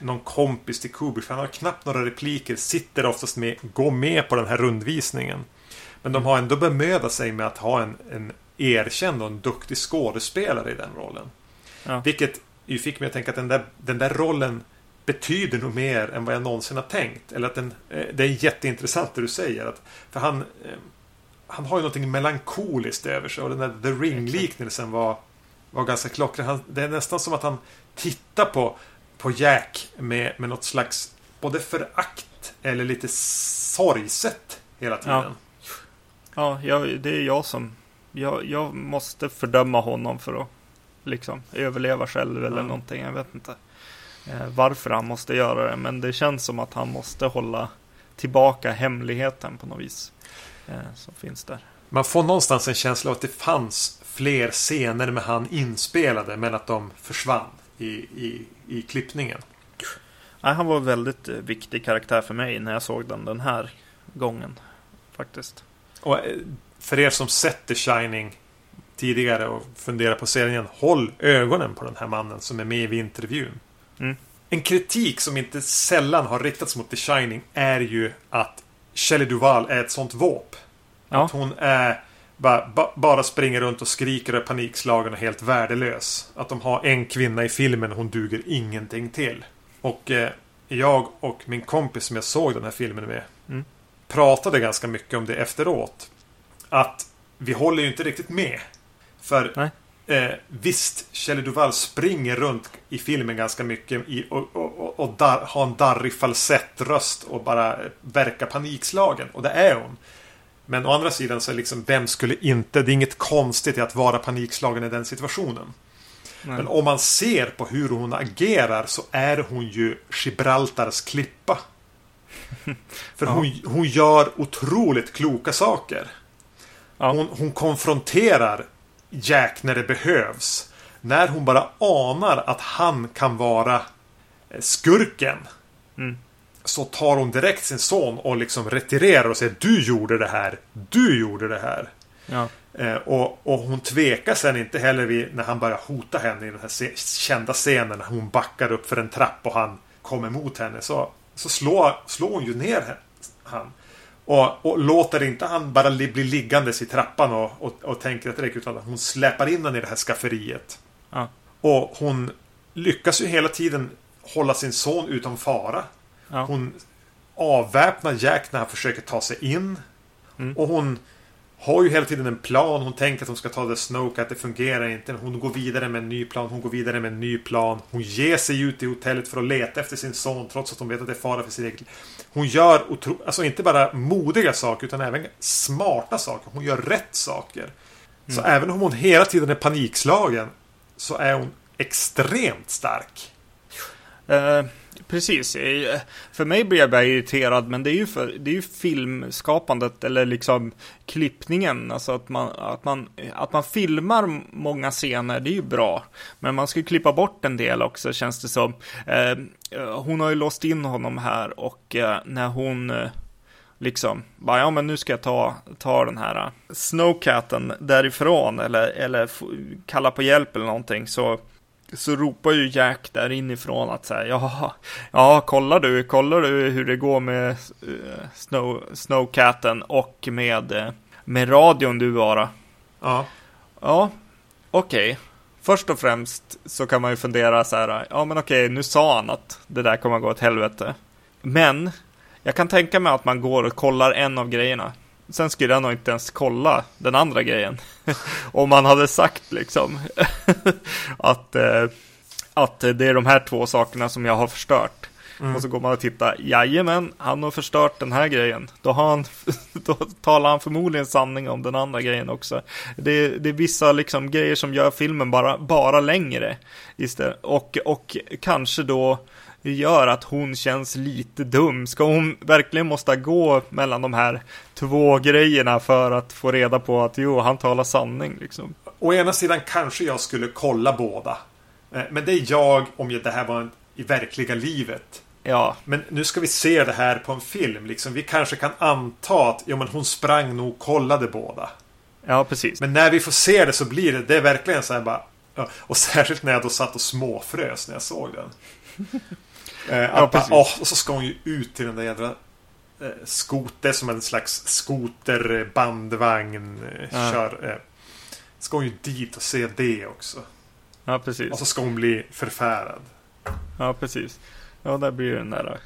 någon kompis till Kubrick. för Han har knappt några repliker, sitter oftast med, går med på den här rundvisningen. Men de har ändå bemödat sig med att ha en, en erkänd och en duktig skådespelare i den rollen. Ja. Vilket ju fick mig att tänka att den där, den där rollen betyder nog mer än vad jag någonsin har tänkt. Eller att den, eh, det är jätteintressant det du säger. Att, för han, eh, han har ju någonting melankoliskt över sig och den där The Ring-liknelsen var, var ganska klockren. Han, det är nästan som att han tittar på, på Jack med, med något slags både förakt eller lite sorgset hela tiden. Ja. Ja, det är jag som... Jag, jag måste fördöma honom för att liksom överleva själv eller Ja. någonting. Jag vet inte eh, varför han måste göra det. Men det känns som att han måste hålla tillbaka hemligheten på något vis. Eh, som finns där. Man får någonstans en känsla av att det fanns fler scener med han inspelade men att de försvann i, i, i klippningen. Nej, han var en väldigt eh, viktig karaktär för mig när jag såg den den här gången. Faktiskt. Och eh, för er som sett The Shining tidigare och funderar på serien håll ögonen på den här mannen som är med i intervjun. Mm. En kritik som inte sällan har riktats mot The Shining är ju att Shelley Duvall är ett sånt våp. Ja. Att hon är bara, ba, bara springer runt och skriker och är panikslagen och helt värdelös. Att de har en kvinna i filmen och hon duger ingenting till. Och eh, jag och min kompis som jag såg den här filmen med Mm. pratade ganska mycket om det efteråt. Att vi håller ju inte riktigt med. För. Eh, visst, Shelley Duvall springer runt i filmen ganska mycket i, och, och, och, och dar, har en darrig falsettröst och bara verkar panikslagen. Och det är hon. Men å andra sidan så är liksom, vem skulle inte? Det är inget konstigt i att vara panikslagen i den situationen. Nej. Men om man ser på hur hon agerar så är hon ju Gibraltars klippa. För Ja. hon, hon gör otroligt kloka saker. Ja. Hon, hon konfronterar Jack när det behövs. När hon bara anar att han kan vara eh, skurken. Mm. Så tar hon direkt sin son och liksom retirerar och säger Du gjorde det här. Du gjorde det här. Ja. Eh, och, och hon tvekar sen inte heller vid, när han börjar hota henne i den här kända scenen. När hon backar upp för en trapp och han kommer mot henne. Så, så slår, slår hon ju ner han. Och, och låter inte han bara li, bli liggandes i trappan och, och, och tänker att det räcker. Utan hon släpar in honom i det här skafferiet. Ja. Och hon lyckas ju hela tiden hålla sin son utom fara. Ja. Hon avväpnar Jack när han försöker ta sig in. Mm. Och hon har ju hela tiden en plan. Hon tänker att hon ska ta The Snoke, att det fungerar inte. Hon går vidare med en ny plan. Hon går vidare med en ny plan. Hon ger sig ut i hotellet för att leta efter sin son trots att hon vet att det är fara för sin egen. Hon gör otro... alltså inte bara modiga saker utan även smarta saker. Hon gör rätt saker. Så även om hon hela tiden är panikslagen så är hon extremt stark. Eh, precis. För mig blir jag bara irriterad, men det är ju, för, det är ju filmskapandet eller liksom klippningen. Alltså att man, att, man, att man filmar många scener, det är ju bra. Men man ska ju klippa bort en del också, känns det som. Eh, hon har ju låst in honom här och eh, när hon eh, liksom, bara, ja men nu ska jag ta, ta den här Snowcaten därifrån eller, eller kalla på hjälp eller någonting så så ropar ju Jack där inifrån att säga ja, ja, kollar du, kollar du hur det går med uh, Snow, Snowcaten och med, uh, med radion du bara. Ja. Ja, okej. Okay. Först och främst så kan man ju fundera så här, ja men okej, okay, nu sa han att det där kommer att gå åt helvete. Men jag kan tänka mig att man går och kollar en av grejerna. Sen skulle jag nog inte ens kolla den andra grejen. Om man hade sagt liksom att, eh, att det är de här två sakerna som jag har förstört. Mm. Och så går man och tittar, jajamän, han har förstört den här grejen. Då, har han, då talar han förmodligen sanning om den andra grejen också. Det, det är vissa liksom grejer som gör filmen bara, bara längre. Istället. Och, och kanske då gör att hon känns lite dum. Ska hon verkligen måste gå mellan de här två grejerna för att få reda på att jo, han talar sanning liksom? Å ena sidan kanske jag skulle kolla båda. Eh, men det är jag om det här var i verkliga livet. Ja. Men nu ska vi se det här på en film. Liksom. Vi kanske kan anta att ja, men hon sprang nog och kollade båda. Ja, precis. Men när vi får se det så blir det, det är verkligen så här bara... Och särskilt när jag då satt och småfrös när jag såg den. Eh, att bara, åh, och så ska hon ju ut till den där jädra eh, skoter som en slags skoterbandvagn. Eh, ja. Kör, eh, ska hon ju dit och se det också. Ja, precis. Och så ska hon bli förfärad. Ja, precis. Ja, där blir den där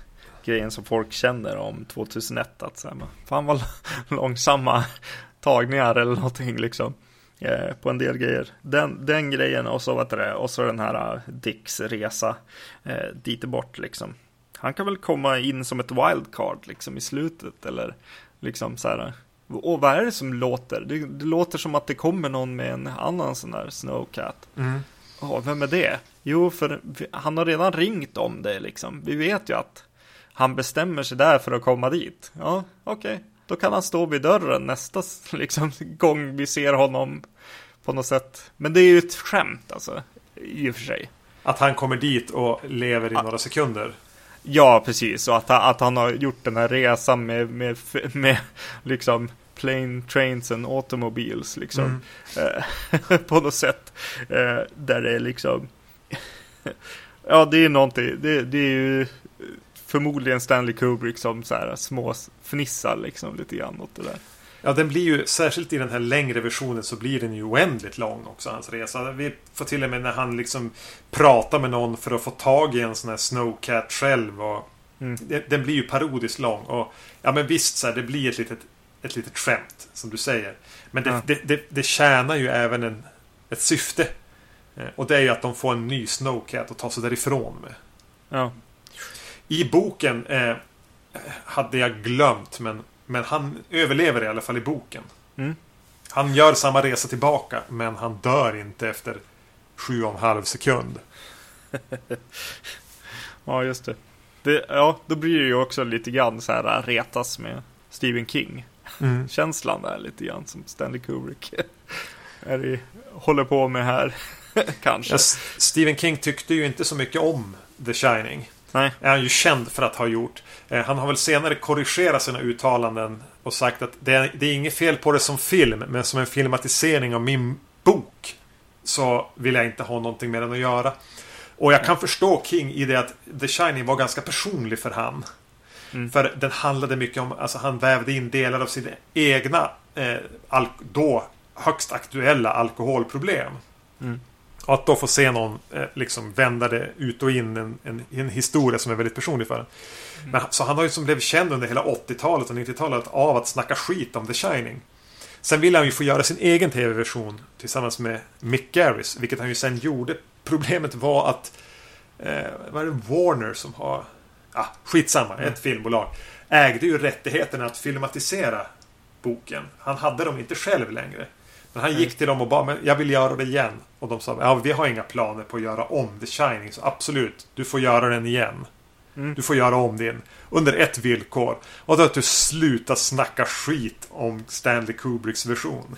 grejen som folk känner om 2001. Att så här, fan vad långsamma tagningar eller någonting liksom. Eh, på en del grejer. Den, den grejen och så, vet det, och så den här uh, Dicks resa eh, dit bort liksom. Han kan väl komma in som ett wildcard liksom i slutet eller liksom så här. Och vad är det som låter? Det, det låter som att det kommer någon med en annan sån där Snowcat. Mm. Oh, vem är det? Jo, för han har redan ringt om det liksom. Vi vet ju att han bestämmer sig där för att komma dit. Ja, okej. Okay. Då kan han stå vid dörren nästa liksom, gång vi ser honom på något sätt. Men det är ju ett skämt alltså, i och för sig. Att han kommer dit och lever i att, några sekunder? Ja, precis. Och att, att han har gjort den här resan med, med, med liksom plane, trains and automobiles liksom. Mm. Eh, på något sätt. Eh, där det är liksom... ja, det är någonting. Det, det är ju förmodligen Stanley Kubrick som så här små fnissar liksom lite grann åt det där. Ja, den blir ju, särskilt i den här längre versionen så blir den ju oändligt lång också, hans resa. Vi får till och med när han liksom pratar med någon för att få tag i en sån här Snowcat själv. Och mm. Den blir ju parodiskt lång. Och ja, men visst, så här, det blir ett litet, ett litet skämt, som du säger. Men det, ja. det, det, det tjänar ju även en, ett syfte. Eh, och det är ju att de får en ny Snowcat att ta sig därifrån med. Ja. I boken eh, hade jag glömt, men, men han överlever i alla fall i boken. Mm. Han gör samma resa tillbaka, men han dör inte efter sju och en halv sekund. ja, just det. det. Ja, då blir det ju också lite grann så här retas med Stephen King. Mm. Känslan där lite grann som Stanley Kubrick är i, håller på med här. Kanske. Ja, Stephen King tyckte ju inte så mycket om The Shining. Nej. Är han ju känd för att ha gjort. Eh, han har väl senare korrigerat sina uttalanden och sagt att det är, det är inget fel på det som film, men som en filmatisering av min bok så vill jag inte ha någonting med den att göra. Och jag kan förstå King i det att The Shining var ganska personlig för han. Mm. För den handlade mycket om, alltså han vävde in delar av sina egna eh, då högst aktuella alkoholproblem. Mm. Att då få se någon eh, liksom vända det ut och in en, en, en historia som är väldigt personlig för en. Mm. Men, så han har ju som blev känd under hela 80-talet och 90-talet av att snacka skit om The Shining. Sen ville han ju få göra sin egen tv-version tillsammans med Mick Garris, vilket han ju sen gjorde. Problemet var att eh, var det Warner som har, ah, skitsamma, mm. ett filmbolag, ägde ju rättigheterna att filmatisera boken. Han hade dem inte själv längre. Men han gick till dem och bara, men jag vill göra det igen. Och de sa, ja vi har inga planer på att göra om The Shining. Så absolut, du får göra den igen. Du får göra om din. Under ett villkor. Och det är att du slutar snacka skit om Stanley Kubricks version.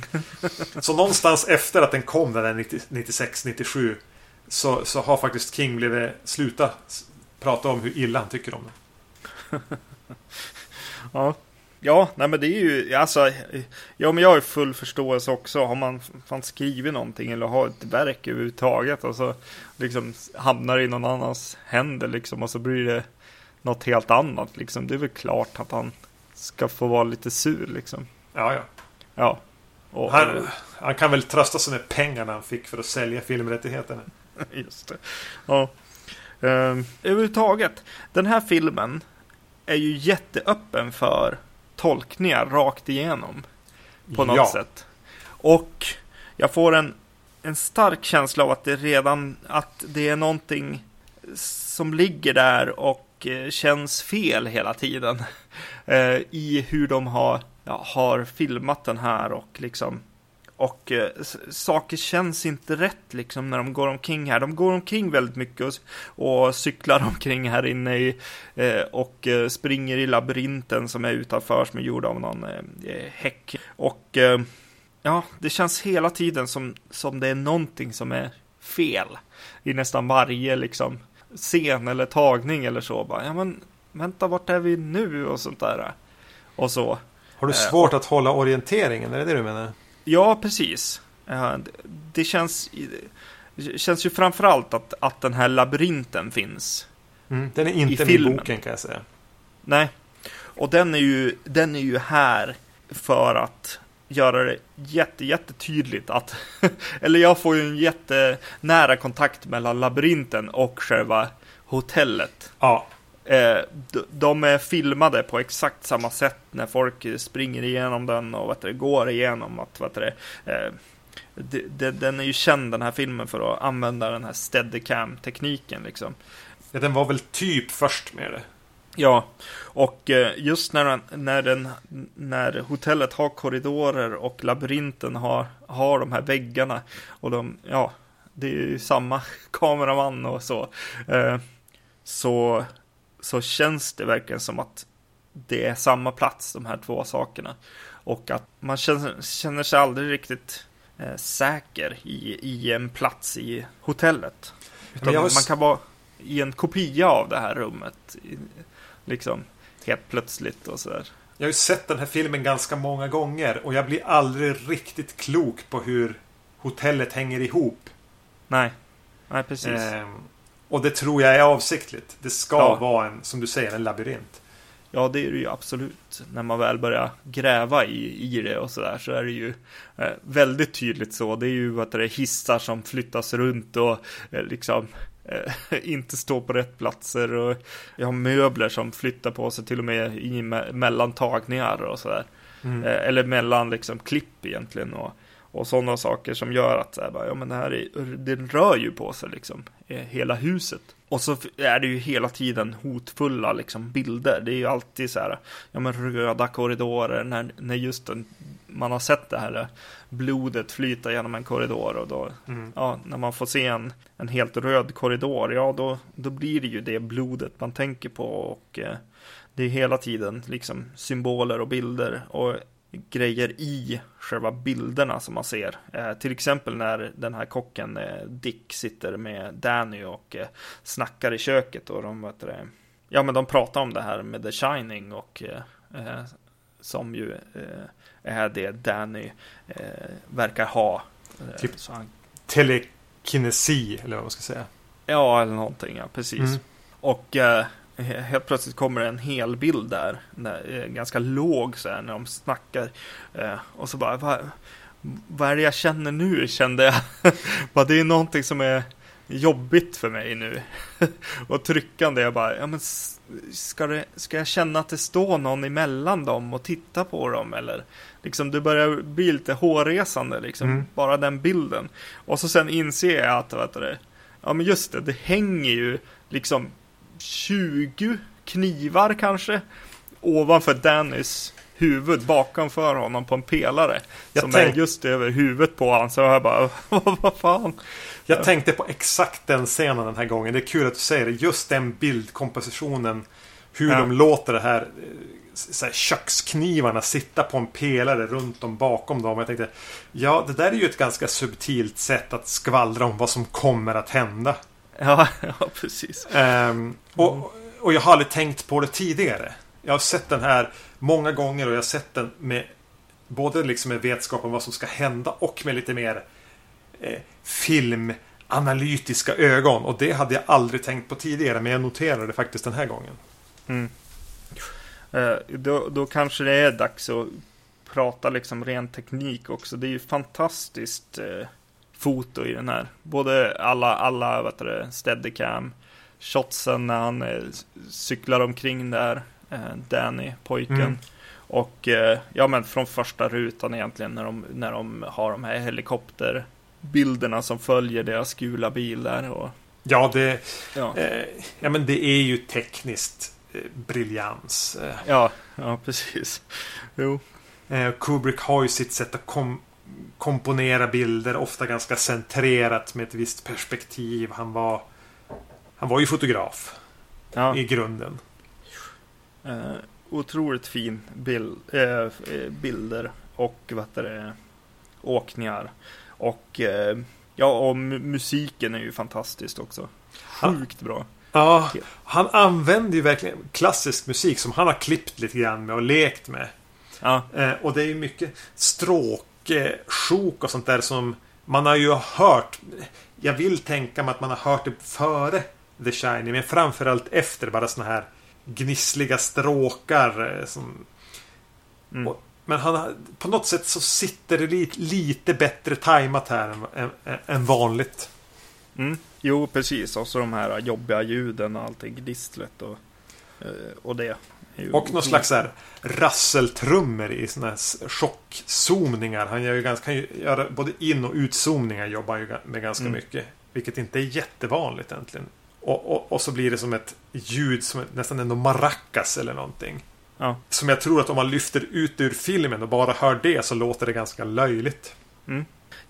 så någonstans efter att den kom, den där 96-97. Så, så har faktiskt King blivit sluta prata om hur illa han tycker om den. ja. Ja, nej men det är ju, alltså, ja men jag har full förståelse också. Har man fan skrivit någonting eller har ett verk överhuvudtaget och så liksom hamnar i någon annans händer liksom och så blir det något helt annat liksom. Det är väl klart att han ska få vara lite sur liksom. Ja, ja. Ja. Och, han, han kan väl trösta sig med pengarna han fick för att sälja filmrättigheterna. Just det. Ja. Uh, överhuvudtaget, den här filmen är ju jätteöppen för tolkningar rakt igenom. På något Ja. sätt. Och jag får en, en stark känsla av att det redan att det är någonting som ligger där och eh, känns fel hela tiden. Eh, I hur de har, ja, har filmat den här och liksom och eh, saker känns inte rätt liksom när de går omkring här. De går omkring väldigt mycket och, och cyklar omkring här inne i, eh, och eh, springer i labyrinten som är utanför som är gjord av någon eh, eh, häck. Och eh, ja, det känns hela tiden som, som det är någonting som är fel i nästan varje liksom scen eller tagning eller så. Bara, ja men vänta, vart är vi nu och sånt där. Och så. Har du Eh, svårt att hålla orienteringen? Är det det du menar? Ja, precis. Ja, det, känns, det känns ju framförallt att, att den här labyrinten finns. Mm. Den är inte I med filmen. boken kan jag säga. Nej, och den är ju, den är ju här för att göra det jätte, jättetydligt att, eller jag får ju en jättenära kontakt mellan labyrinten och själva hotellet. Ja, Eh, de är filmade på exakt samma sätt när folk springer igenom den och vet du, går igenom att, eh, det, det, den är ju känd den här filmen för att använda den här steadicam-tekniken liksom. Ja, den var väl typ först med det. Ja, och eh, just när, den, när, den, när hotellet har korridorer och labyrinten har, har de här väggarna och de, ja, det är ju samma kameraman och så. Eh, så, så känns det verkligen som att det är samma plats, de här två sakerna. Och att man känner, känner sig aldrig riktigt eh, säker i, i en plats i hotellet. Utan har man kan vara i en kopia av det här rummet. Liksom helt plötsligt och sådär. Jag har ju sett den här filmen ganska många gånger och jag blir aldrig riktigt klok på hur hotellet hänger ihop. Nej, nej precis. Ehm, och det tror jag är avsiktligt. Det ska Ja. vara en, som du säger, en labyrint. Ja, det är det ju absolut. När man väl börjar gräva i, i det och sådär så är det ju eh, väldigt tydligt så. Det är ju att det är hissar som flyttas runt och eh, liksom eh, inte står på rätt platser och jag har möbler som flyttar på sig till och med i me- mellan tagningar och sådär. Mm. Eh, eller mellan liksom klipp egentligen och, och sådana saker som gör att så här, bara, ja, men det här är, det rör ju på sig liksom eh, hela huset. Och så är det ju hela tiden hotfulla liksom bilder. Det är ju alltid så här, ja men röda korridorer när, när just den, man har sett det här eh, blodet flyta genom en korridor och då, Mm. ja, när man får se en, en helt röd korridor, ja då, då blir det ju det blodet man tänker på och eh, det är hela tiden liksom symboler och bilder och grejer i själva bilderna som man ser. Eh, till exempel när den här kocken eh, Dick sitter med Danny och eh, snackar i köket och de, vet det, ja men de pratar om det här med The Shining och eh, eh, som ju eh, är det Danny verkar ha. Typ. han, Telekinesi, eller vad man ska säga. ja, eller någonting, ja precis. Mm. Och helt plötsligt kommer en hel bild där, där eh, ganska låg så här när de snackar. Eh, och så bara, vad, vad är det jag känner nu? Kände jag. bara, det är någonting som är jobbigt för mig nu. och tryckande, jag bara, ja men ska, det, ska jag känna att det står någon emellan dem och titta på dem eller? Liksom det börjar bli lite hårresande liksom, Mm. bara den bilden. Och så sen inser jag att, vet du, ja men just det, det hänger ju liksom 20 knivar kanske ovanför Dannys huvud bakomför honom på en pelare. Jag som tänk- är just över huvudet på honom. Så jag bara, vad fan. Jag tänkte på exakt den scenen den här gången. Det är kul att du säger det. Just den bildkompositionen. Hur Ja. de låter det här, eh, så här köksknivarna sitta på en pelare runt om bakom dem. Jag tänkte, ja det där är ju ett ganska subtilt sätt att skvallra om vad som kommer att hända. Ja, ja precis. Ehm, och, och jag har aldrig tänkt på det tidigare. Jag har sett den här många gånger och jag har sett den med både liksom med vetskap om vad som ska hända och med lite mer eh, filmanalytiska ögon. Och det hade jag aldrig tänkt på tidigare men jag noterade det faktiskt den här gången. Eh, då, då kanske det är dags att prata liksom ren teknik också. Det är ju fantastiskt eh, foto i den här. Både alla, alla vet du, det, steadicam, shotsen när han eh, cyklar omkring där, eh, Danny, pojken. Mm. Och eh, ja men från första rutan egentligen när de, när de har de här helikopterbilderna som följer deras gula bil där. Och, Ja, det, ja. eh, ja, men det är ju tekniskt eh, briljans. Eh, ja, ja precis. Jo. Kubrick har ju sitt sätt att kom komponera bilder, ofta ganska centrerat med ett visst perspektiv. Han var, han var ju fotograf Ja. i grunden. Eh, otroligt fin bild, eh, bilder och vad det, åkningar. Och eh, ja, och mu- musiken är ju fantastiskt också. Sjukt bra. Ja, han använder ju verkligen klassisk musik som han har klippt lite grann med och lekt med. Ja, Eh, och det är ju mycket stråk, eh, sjok och sånt där som man har ju hört. Jag vill tänka mig att man har hört det före The Shining, men framförallt efter bara såna här gnissliga stråkar. eh, Som, Mm. och, men han, på något sätt så sitter det lite, lite bättre tajmat här än, än, än vanligt. mm. jo precis. Och så de här jobbiga ljuden och allting, gnisslet och, eh, och det. Och någon slags här rasseltrummor i såna här chockzoomningar. Han gör ju ganska, kan ju göra både in och utzoomningar jobbar ju med ganska Mm. mycket. Vilket inte är jättevanligt egentligen. Och, och, och så blir det som ett ljud som nästan ändå maracas eller någonting. Ja. Som jag tror att om man lyfter ut ur filmen och bara hör det så låter det ganska löjligt.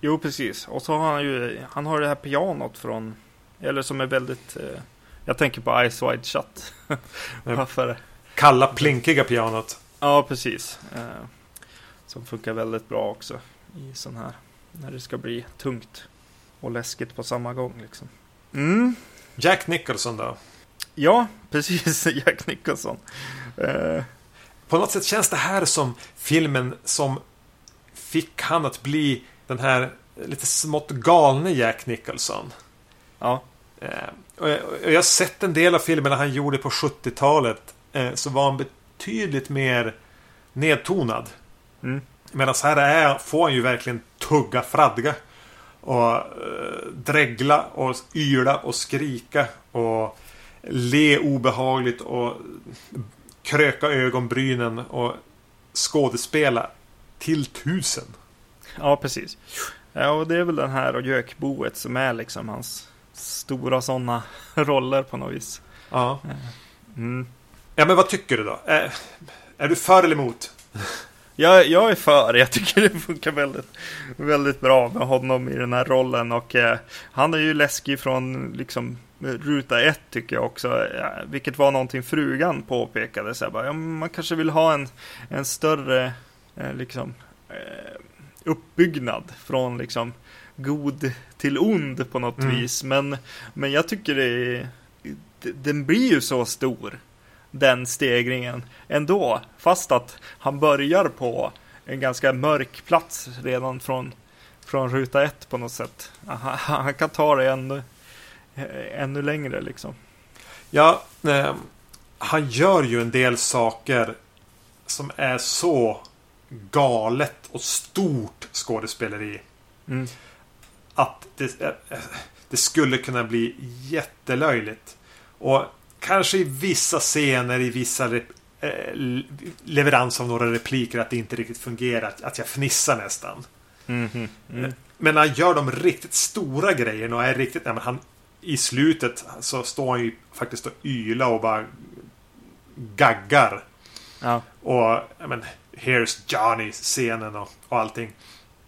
Jo, precis. Och så har han ju, han har det här pianot från, eller som är väldigt, eh, jag tänker på Ice Wide Shut. Varför? Kalla plinkiga pianot. Ja, precis. Eh, som funkar väldigt bra också i sån här, när det ska bli tungt och läskigt på samma gång liksom. Mm. Jack Nicholson då. Ja, precis. Jack Nicholson. Eh, På något sätt känns det här som filmen som fick han att bli den här lite smått galne Jack Nicholson. ja, Eh, och jag, och jag har sett en del av filmerna han gjorde på 70-talet. Eh, så var han betydligt mer nedtonad. Mm. Medan här är, får han ju verkligen tugga fradga. Och eh, dregla och yla och skrika. Och le obehagligt och kröka ögonbrynen och skådespela till tusen. ja, precis. Ja, och det är väl den här och Gökboet som är liksom hans stora sådana roller på något vis. Ja. Mm. Ja, men vad tycker du då? Är, är du för eller emot? Jag, jag är för, jag tycker det funkar väldigt, väldigt bra med honom i den här rollen och eh, han är ju läskig från liksom ruta ett tycker jag också, ja, vilket var någonting frugan påpekade. Så här, bara, ja, man kanske vill ha en, en större eh, liksom, eh, uppbyggnad från liksom god till ond på något Mm. vis. Men, men jag tycker det den blir ju så stor den stegringen ändå. Fast att han börjar på en ganska mörk plats redan från, från ruta ett på något sätt. Han, han kan ta det ännu, eh, ännu längre liksom. Ja, eh, han gör ju en del saker som är så galet och stort skådespeleri. Mm. Att det, eh, det skulle kunna bli jättelöjligt. Och kanske i vissa scener, i vissa eh, leverans av några repliker att det inte riktigt fungerar. Att, jag fnissar nästan. Mhm. Mm. Men när han gör de riktigt stora grejerna och är riktigt... Nej, men han, I slutet så står han ju faktiskt och yla och bara gaggar. Ja. Och men, Here's Johnny-scenen och, och allting.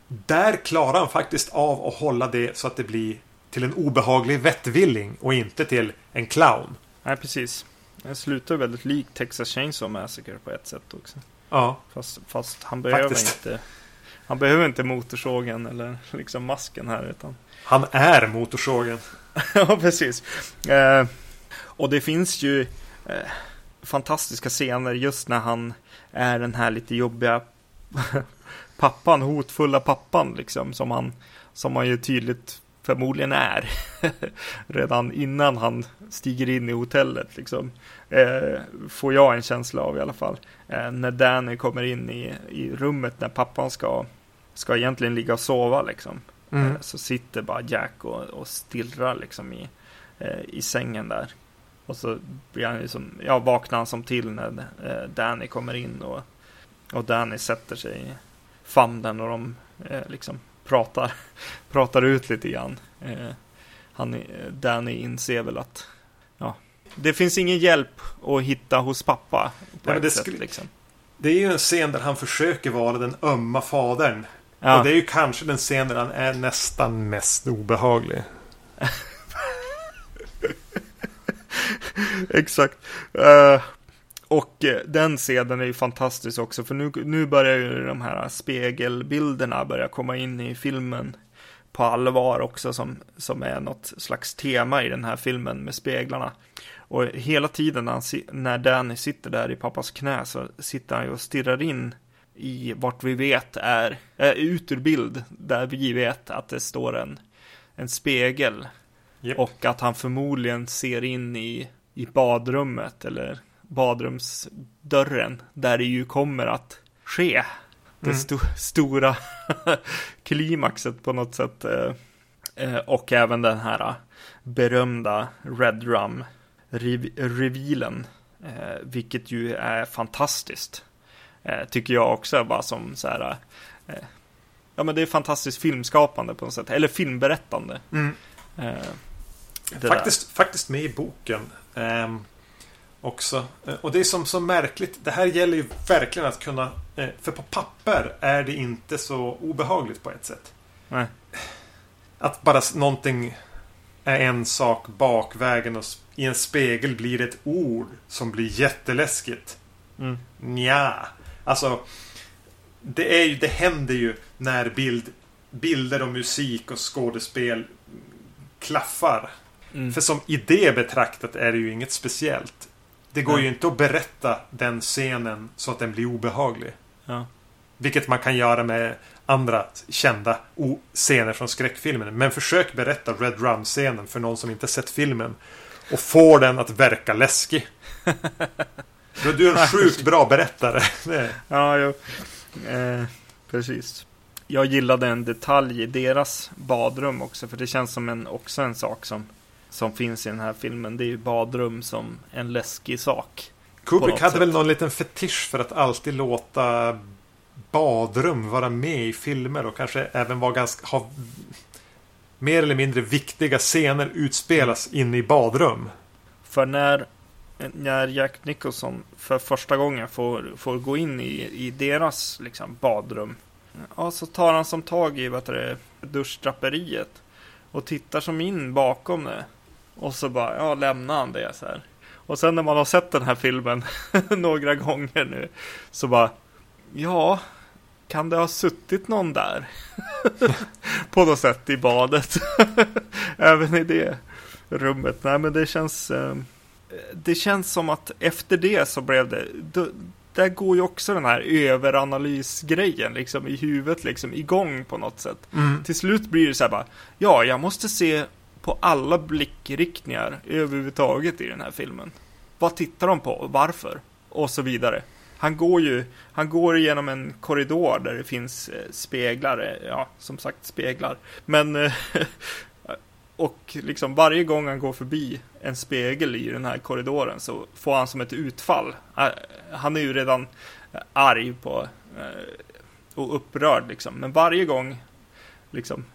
Där klarar han faktiskt av att hålla det så att det blir till en obehaglig vettvilling och inte till en clown. Nej, precis. Den slutar väldigt likt Texas Chainsaw Massacre på ett sätt också. Ja, Fast, fast han behöver Faktiskt. inte Han behöver inte motorsågen eller liksom masken här utan han är motorsågen. Ja, precis. Eh, och det finns ju eh, fantastiska scener just när han är den här lite jobbiga pappan, hotfulla pappan liksom, som han, som han ju tydligt förmodligen är. Redan innan han stiger in i hotellet liksom. Eh, får jag en känsla av i alla fall. Eh, när Danny kommer in i, i rummet när pappan ska, ska egentligen ligga och sova liksom. Mm. Eh, Så sitter bara Jack och, och stirrar liksom i, eh, i sängen där. Och så blir han ju som, ja, vaknar han som till när eh, Danny kommer in och, och Danny sätter sig i famnen och de eh, liksom pratar, pratar ut lite grann. Eh, han, Danny inser väl att ja, det finns ingen hjälp att hitta hos pappa. Nej, det sätt, liksom. Det är ju en scen där han försöker vara den ömma fadern. Ja. Och det är ju kanske den scen där han är nästan mest obehaglig. Exakt. Eh, och eh, den scenen är ju fantastisk också, för nu, nu börjar ju de här spegelbilderna börja komma in i filmen på allvar också, som, som är något slags tema i den här filmen med speglarna. Och hela tiden när, han, när Danny sitter där i pappas knä så sitter han ju och stirrar in i vart vi vet är, äh, ut ur bild, där vi vet att det står en, en spegel Japp. och att han förmodligen ser in i, i badrummet eller badrumsdörren där det ju kommer att ske. Det Mm. sto- stora klimaxet på något sätt. eh, eh, Och även den här eh, berömda Red Rum rev- revealen. Vilket ju är fantastiskt. Tycker jag också bara som så här. Ja men det är fantastiskt filmskapande på något sätt. Eller filmberättande. Mm. Faktiskt, faktiskt med i boken. ehm, också. Eh, Och det är som så märkligt. Det här gäller ju verkligen att kunna... eh, för på papper är det inte så obehagligt på ett sätt. Nej. Att bara någonting är en sak bakvägen och i en spegel blir det ett ord som blir jätteläskigt. Mm. Nja, alltså det, är ju, det händer ju när bild, bilder och musik och skådespel klaffar. Mm. För som idé betraktat är det ju inget speciellt. Det går Nej. ju inte att berätta den scenen så att den blir obehaglig. Ja. Vilket man kan göra med andra kända scener från skräckfilmen. Men försök berätta Red Rum-scenen för någon som inte sett filmen. Och få den att verka läskig. Du är en sjukt bra berättare. Ja, jo. Eh, precis. Jag gillade en detalj i deras badrum också, för det känns som en, också en sak som, som finns i den här filmen. Det är ju badrum som en läskig sak. Kubrick hade sätt. väl någon liten fetisch för att alltid låta badrum vara med i filmer och kanske även vara ganska, ha mer eller mindre viktiga scener utspelas inne i badrum. För när, när Jack Nicholson för första gången får, får gå in i, i deras liksom, badrum. Ja, så tar han som tag i vad heter det, duschdraperiet. Och tittar som in bakom det. Och så bara, ja, lämnar han det så här. Och sen när man har sett den här filmen några gånger nu. Så bara, ja, kan det ha suttit någon där? På något sätt i badet. Även i det rummet. Nej, men det känns... Eh, det känns som att efter det så blev det... Då, där går ju också den här överanalysgrejen liksom i huvudet liksom igång på något sätt. Till slut blir det så här bara, ja, jag måste se på alla blickriktningar överhuvudtaget i den här filmen. Vad tittar de på och varför? Och så vidare. Han går ju, han går igenom en korridor där det finns eh, speglar, ja, som sagt speglar. Men, eh, och liksom varje gång han går förbi en spegel i den här korridoren så får han som ett utfall. Eh, han är ju redan arg på och upprörd liksom. Men varje gång liksom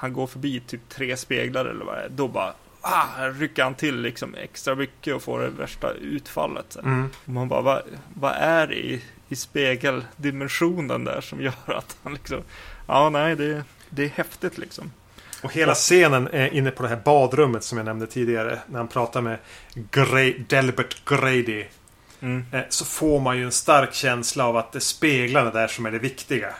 han går förbi typ tre speglar eller vad det är, då bara ah, rycker han till liksom extra mycket och får det värsta utfallet. Så. Mm. Och man bara, vad, vad är det i, i spegeldimensionen där som gör att han liksom, ja nej det, det är häftigt liksom. Och hela scenen är inne på det här badrummet som jag nämnde tidigare. När han pratar med Gray, Delbert Grady. Mm. Eh, Så får man ju en stark känsla av att det speglar det där som är det viktiga.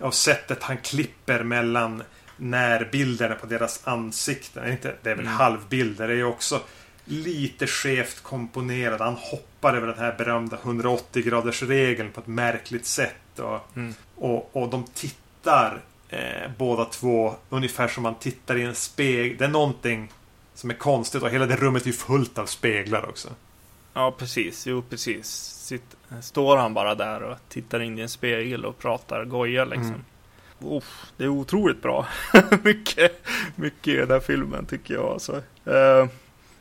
Av sättet han klipper mellan närbilderna på deras ansikten. Inte, det är väl Mm. halvbilder. Det är ju också lite skevt komponerad. Han hoppar över den här berömda 180 graders regeln på ett märkligt sätt. Och, Mm. och, och de tittar eh, båda två ungefär som man tittar i en spegel. Det är någonting som är konstigt och hela det rummet är ju fullt av speglar också. Ja, precis. Jo, precis. Sitt, står han bara där och tittar in i en spegel och pratar goja liksom. Mm. Uff, det är otroligt bra. mycket, mycket i den här filmen tycker jag. Alltså. Eh,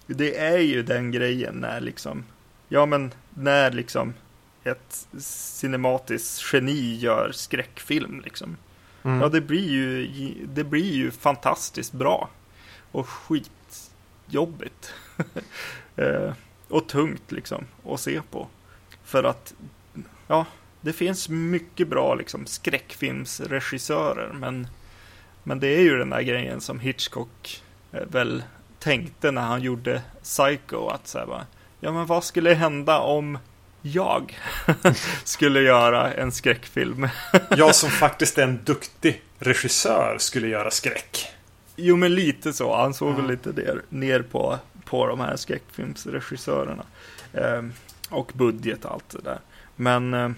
det är ju den grejen när liksom, ja men när liksom ett cinematiskt geni gör skräckfilm liksom. Mm. Ja, det blir ju, det blir ju fantastiskt bra. Och skitjobbigt. eh, och tungt liksom att se på. För att, ja, det finns mycket bra liksom skräckfilmsregissörer. Men, men det är ju den där grejen som Hitchcock eh, väl tänkte när han gjorde Psycho. Att säga bara, ja men vad skulle hända om jag skulle göra en skräckfilm? Jag som faktiskt är en duktig regissör skulle göra skräck. Jo men lite så, han såg väl Ja. lite ner, ner på, på de här skräckfilmsregissörerna. Ehm, och budget och allt det där. Men, ehm,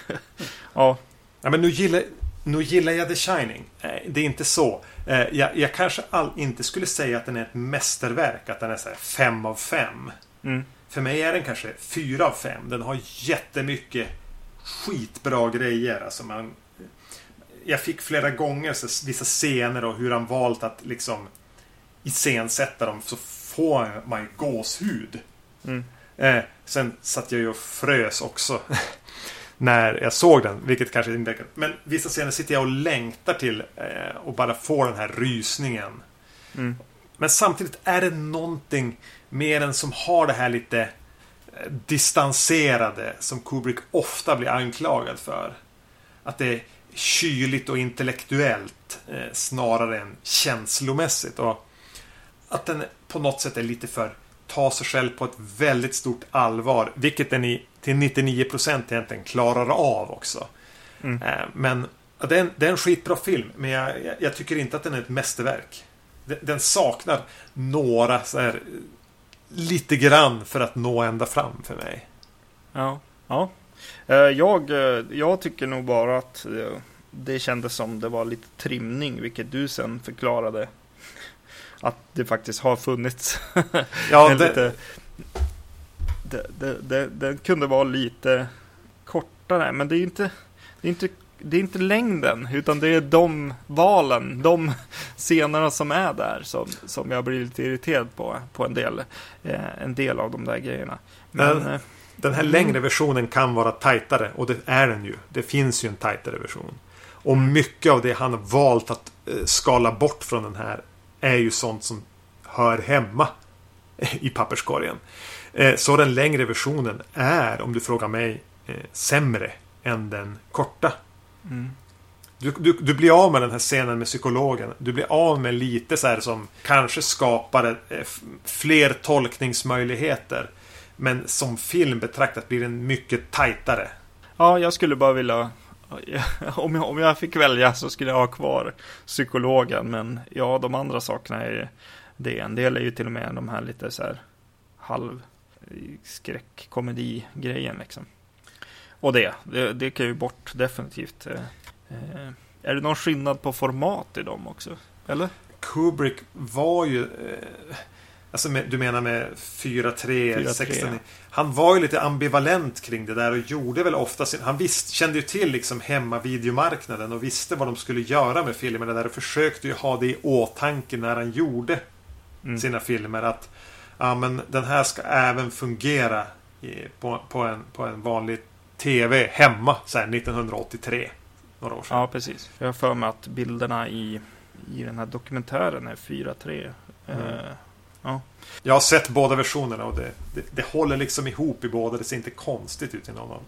ja, Ja, men nu gillar, nu gillar jag The Shining. Nej, det är inte så. Eh, Jag, jag kanske all, inte skulle säga att den är ett mästerverk. Att den är så fem av fem. mm, För mig är den kanske fyra av fem. Den har jättemycket skitbra grejer. Alltså man, jag fick flera gånger så, vissa scener och hur han valt att liksom iscensätta dem. Så får man ju gåshud. mm, Eh, sen satt jag ju och frös också. när jag såg den. Vilket kanske inte... Men vissa scener sitter jag och längtar till. Eh, och bara får den här rysningen. mm, Men samtidigt är det någonting mer än som har det här lite eh, distanserade som Kubrick ofta blir anklagad för. Att det är kyligt och intellektuellt eh, snarare än känslomässigt. Och att den på något sätt är lite för ta sig själv på ett väldigt stort allvar. Vilket den i, till 99% egentligen klarar av också. mm. Eh, Men det är, en, det är en skitbra film, men jag, jag, tycker inte att den är ett mästerverk. Den, den saknar några så här, lite grann för att nå ända fram för mig. ja, ja. Eh, jag, eh, jag tycker nog bara att det kändes som det var lite trimning, vilket du sen förklarade. Att det faktiskt har funnits Ja, det, lite, det kunde vara lite kortare, men det är inte, det är inte, det är inte längden, utan det är de valen, de scenerna som är där som, som jag blir lite irriterad på, på en del, eh, en del av de där grejerna. Men, Men- eh, den här Mm. längre versionen kan vara tajtare och det är den ju. Det finns ju en tajtare version. Och mycket av det han har valt att eh, skala bort från den här är ju sånt som hör hemma i papperskorgen. Eh, Så den längre versionen är, om du frågar mig, eh, sämre än den korta. mm, Du, du, du blir av med den här scenen med psykologen. Du blir av med lite så här som kanske skapar eh, fler tolkningsmöjligheter. Men som film betraktat blir den mycket tajtare. ja, jag skulle bara vilja om jag, om jag fick välja så skulle jag ha kvar psykologen, men ja, de andra sakerna är ju det. En del är ju till och med de här lite så här halv skräckkomedi-grejen liksom. Och det, det, det kan ju bort definitivt. Eh, eh, är det någon skillnad på format i dem också? Eller? Kubrick var ju... Eh, alltså med, du menar med 4-3, 4:3, 16 ja. Han var ju lite ambivalent kring det där och gjorde väl ofta sin... Han visst, kände ju till liksom hemmavideomarknaden och visste vad de skulle göra med filmerna där och försökte ju ha det i åtanke när han gjorde Mm. sina filmer. Att ja, men den här ska även fungera i, på, på, en, på en vanlig TV hemma så här 1983. Några år sedan. Ja, precis. Jag har för mig att bilderna i, i den här dokumentären är 4-3 Mm. Eh, ja. Jag har sett båda versionerna och det, det, det håller liksom ihop i båda. Det ser inte konstigt ut i någon annan.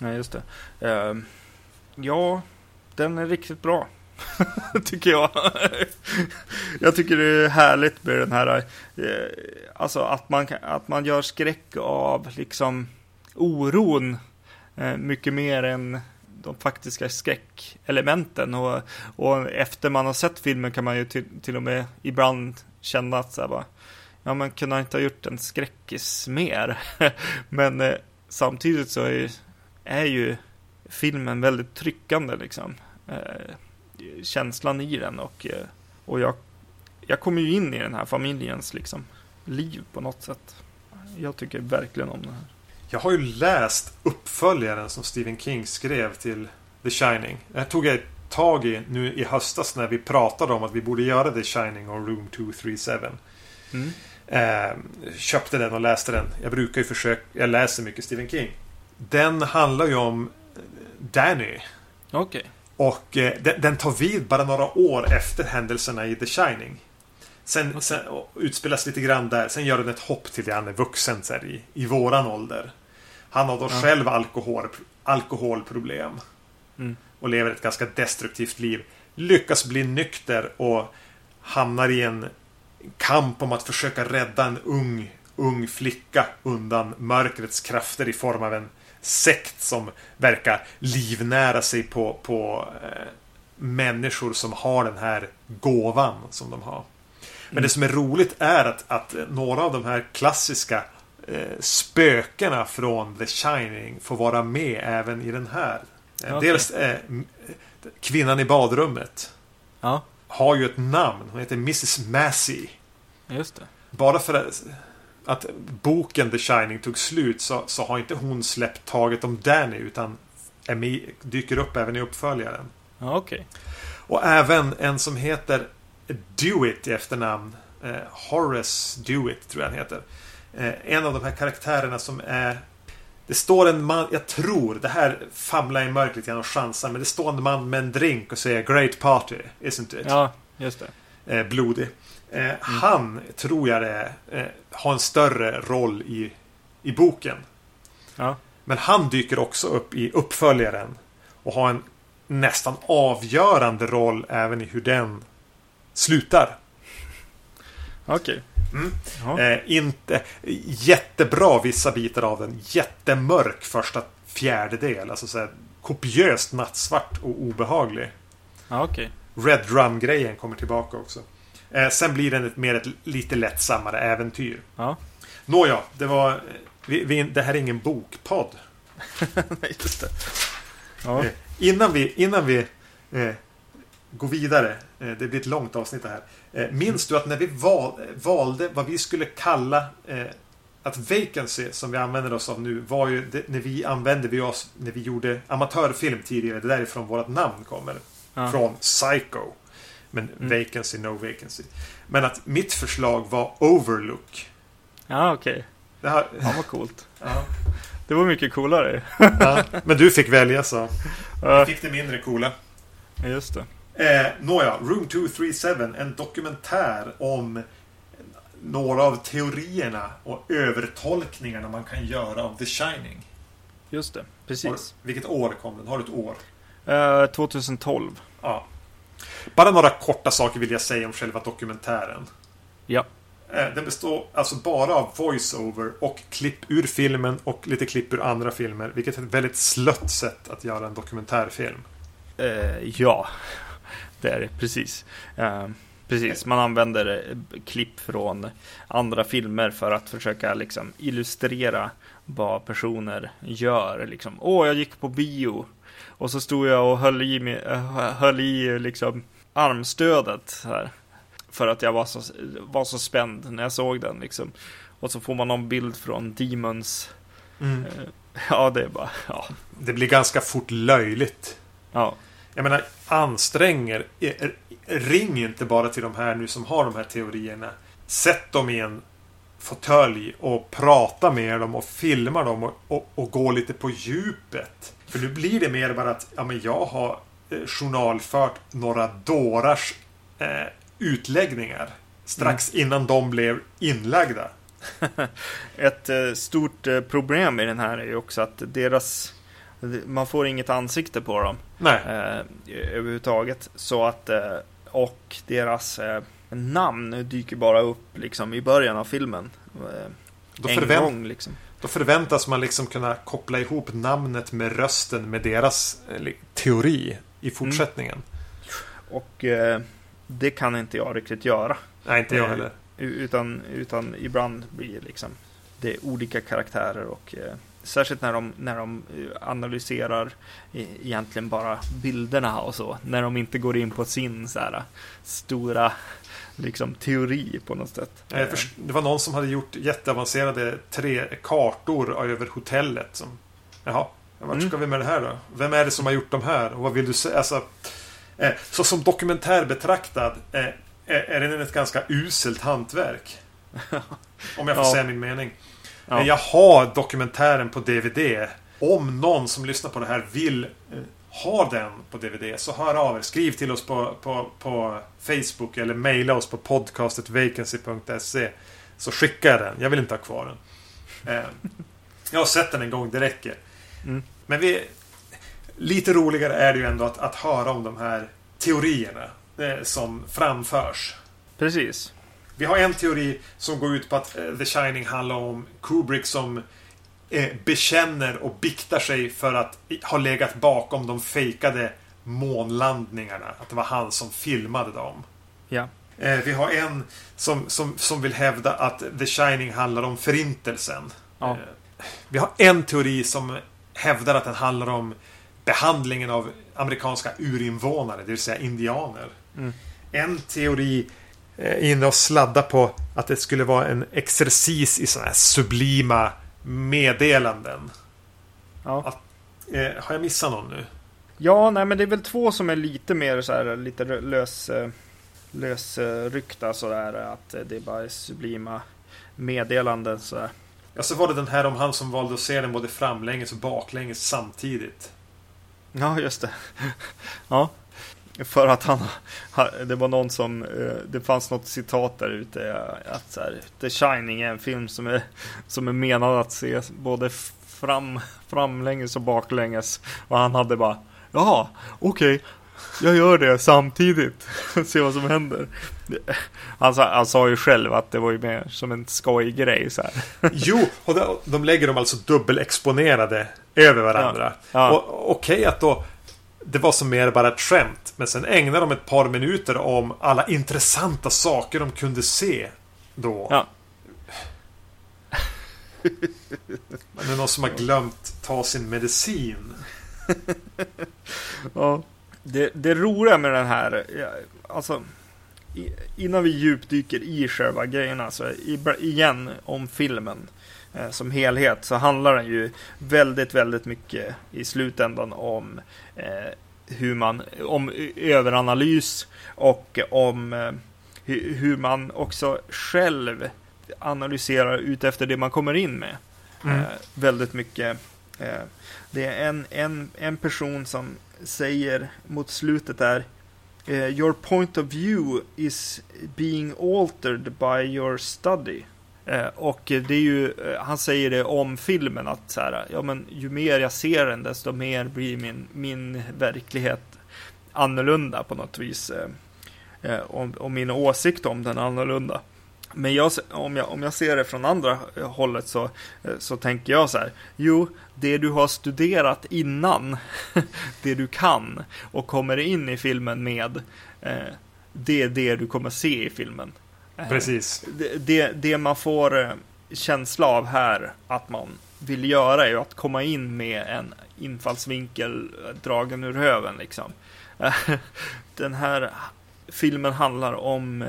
Nej, just det. Eh, ja, den är riktigt bra. tycker jag. jag tycker det är härligt med den här, eh, alltså att man, att man gör skräck av liksom oron eh, mycket mer än de faktiska skräckelementen. Och, och efter man har sett filmen kan man ju till, till och med ibland känna att så här bara, ja man kunde inte ha gjort en skräckis mer. Men eh, samtidigt så är, ju- är ju filmen väldigt tryckande liksom. Eh, känslan i den och, eh, och jag, jag kommer ju in i den här familjens liksom liv på något sätt. Jag tycker verkligen om den här. Jag har ju läst uppföljaren som Stephen King skrev till The Shining. Det här tog jag tag i nu i höstas när vi pratade om att vi borde göra The Shining och Room 237. Mm. Eh, köpte den och läste den. Jag brukar ju försöka... Jag läser mycket Stephen King. Den handlar ju om Danny. Okej. Och eh, den, den tar vid bara några år efter händelserna i The Shining. Sen, sen och utspelas lite grann där. Sen gör den ett hopp till det han är vuxen så här, i, i våran ålder. Han har då Ja. själv alkohol, alkoholproblem. Mm. Och lever ett ganska destruktivt liv. Lyckas bli nykter och hamnar i en kamp om att försöka rädda en ung, ung flicka undan mörkrets krafter i form av en sekt som verkar livnära sig på, på eh, människor som har den här gåvan som de har. Men det som är roligt är att, att några av de här klassiska eh, spökena från The Shining får vara med även i den här. Eh, Okej. Dels eh, kvinnan i badrummet Ja, har ju ett namn. Hon heter Mrs Massey. just det. Bara för att, att boken The Shining tog slut så, så har inte hon släppt taget om Danny utan med, dyker upp även i uppföljaren. Ja, okej. Och även en som heter Dewitt i efternamn. Eh, Horace Dewitt tror jag han heter. Eh, en av de här karaktärerna som är det står en man, jag tror, det här famlar i mörkret lite grann och chansar, men det står en man med en drink och säger Great Party, isn't it? Ja, just det. eh, blodig. Eh, Han, tror jag det eh, har en större roll i, i boken. Ja, Men han dyker också upp i uppföljaren. Och har en nästan avgörande roll även i hur den slutar. okej. Mm. Ja. Eh, inte jättebra vissa bitar av den. Jättemörk första fjärdedel. Alltså så här, kopiöst nattsvart och obehaglig. Ja, okej. Red Drum-grejen kommer tillbaka också. Eh, sen blir den ett mer ett lite lättsammare äventyr. Ja. Nåja, det var... Vi, vi, det här är ingen bokpodd. Nej, just det. Ja, Eh, innan vi, innan vi eh, går vidare. Eh, det blir ett långt avsnitt det här. Eh, minns du att när vi val, valde vad vi skulle kalla eh, att vacancy som vi använder oss av nu var ju det, när vi använde vi oss när vi gjorde amatörfilm tidigare. Det är därifrån vårt namn kommer. Ja. Från Psycho. Men Mm. vacancy, no vacancy. Men att mitt förslag var Overlook. ja okej. Det här, Ja, vad coolt. ja, Det var mycket coolare. ja. Men du fick välja så. Ja, Fick det mindre coola. just det. Eh, nåja, Room 237. En dokumentär om några av teorierna och övertolkningarna man kan göra av The Shining. Just det. Har, Precis. vilket år kom den? Har du ett år? Eh, 2012. Ja. Bara några korta saker vill jag säga om själva dokumentären. Ja. Eh, Den består alltså bara av voice-over och klipp ur filmen och lite klipp ur andra filmer. Vilket är ett väldigt slött sätt att göra en dokumentärfilm. Eh, ja, det är det. Precis. Eh, precis. Man använder eh, klipp från andra filmer för att försöka liksom, illustrera vad personer gör. Liksom. Åh, jag gick på bio. Och så stod jag och höll i, med, eh, höll i liksom, armstödet. Här, för att jag var så, var så spänd när jag såg den. Liksom. Och så får man någon bild från Demons. Mm. Eh, ja, det är bara... Ja. Det blir ganska fort löjligt. ja. Jag menar, anstränger er, Ring inte bara till de här nu som har de här teorierna. Sätt dem i en fåtölj och prata med dem och filma dem och, och, och gå lite på djupet. För nu blir det mer bara att ja, men jag har eh, journalfört några dårars eh, utläggningar. Strax innan de blev inlagda. Ett eh, stort eh, problem i den här är ju också att deras man får inget ansikte på dem Nej. eh, överhuvudtaget. Så att eh, och deras eh, namn dyker bara upp liksom i början av filmen. Då, en förvänt- gång liksom. Då förväntas man liksom kunna koppla ihop namnet med rösten med deras eh, teori i fortsättningen. Och eh, det kan inte jag riktigt göra. Nej, inte jag Eh, heller. Utan, utan ibland blir det liksom det är olika karaktärer och eh, särskilt när de, när de eh, analyserar e- egentligen bara bilderna och så. När de inte går in på sin så här, stora liksom, teori på något sätt. Det var någon som hade gjort jätteavancerade tre kartor över hotellet. Som, Jaha, vart Mm. ska vi med det här då? Vem är det som har gjort de här? Och vad vill du säga? Alltså, eh, så som dokumentär betraktad eh, är är den ett ganska uselt hantverk. Om jag får Ja. säga min mening. Ja. Men jag har dokumentären på DVD. Om någon som lyssnar på det här vill eh, ha den på DVD så hör av er. Skriv till oss på, på, på Facebook eller mejla oss på podcastetvacancy.se Så skickar jag den. Jag vill inte ha kvar den. Eh, jag har sett den en gång, det räcker. Mm. Men vi, lite roligare är det ju ändå att, att höra om de här teorierna eh, som framförs. Precis. Vi har en teori som går ut på att eh, The Shining handlar om Kubrick som eh, bekänner och biktar sig för att ha legat bakom de fejkade månlandningarna. Att det var han som filmade dem. Ja. Eh, vi har en som, som, som vill hävda att The Shining handlar om förintelsen. Ja. Eh, vi har en teori som hävdar att den handlar om behandlingen av amerikanska urinvånare, det vill säga indianer. Mm. En teori är inne och sladdar på att det skulle vara en exercis i sådana här sublima meddelanden. Ja. Eh, har jag missat någon nu? Ja, nej men det är väl två som är lite mer så här lite lös, eh, lösryckta sådär att eh, det bara är sublima meddelanden sådär. Ja, så var det den här om han som valde att se den både framlänges och baklänges samtidigt. Ja, just det. ja. För att han, ha- det var någon som, eh, det fanns något citat där ute att så här, The Shining är en film som är, som är menad att ses både fram, framlänges och baklänges. Och han hade bara, jaha, okej, jag gör det samtidigt. Se vad som händer. Han sa, han sa ju själv att det var ju mer som en skojig grej så här. Jo, och de, lägger dem alltså dubbelexponerade över varandra. Ja. Ja. Okej att då det var som mer bara ett skämt. Men sen ägnar de ett par minuter om alla intressanta saker de kunde se då. Ja. Men det är någon som har glömt ta sin medicin. Ja. Det, det roliga med den här, alltså innan vi djupdyker i själva grejerna, så igen om filmen som helhet så handlar den ju väldigt, väldigt mycket i slutändan om eh, hur man, om överanalys och om eh, hu- hur man också själv analyserar ut efter det man kommer in med. Mm. Eh, väldigt mycket. Eh, det är en, en, en person som säger mot slutet där eh, Your point of view is being altered by your study. Eh, och det är ju, eh, han säger det om filmen att så här, ja men ju mer jag ser den desto mer blir min, min verklighet annorlunda på något vis. Eh, och, och min åsikt om den är annorlunda. Men jag, om, jag, om jag ser det från andra hållet så, så tänker jag så här. Jo, det du har studerat innan, det du kan och kommer in i filmen med, det är det du kommer se i filmen. Eh, Precis. det, det, det man får eh, känsla av här att man vill göra är att komma in med en infallsvinkel eh, dragen ur höven liksom. Den här filmen handlar om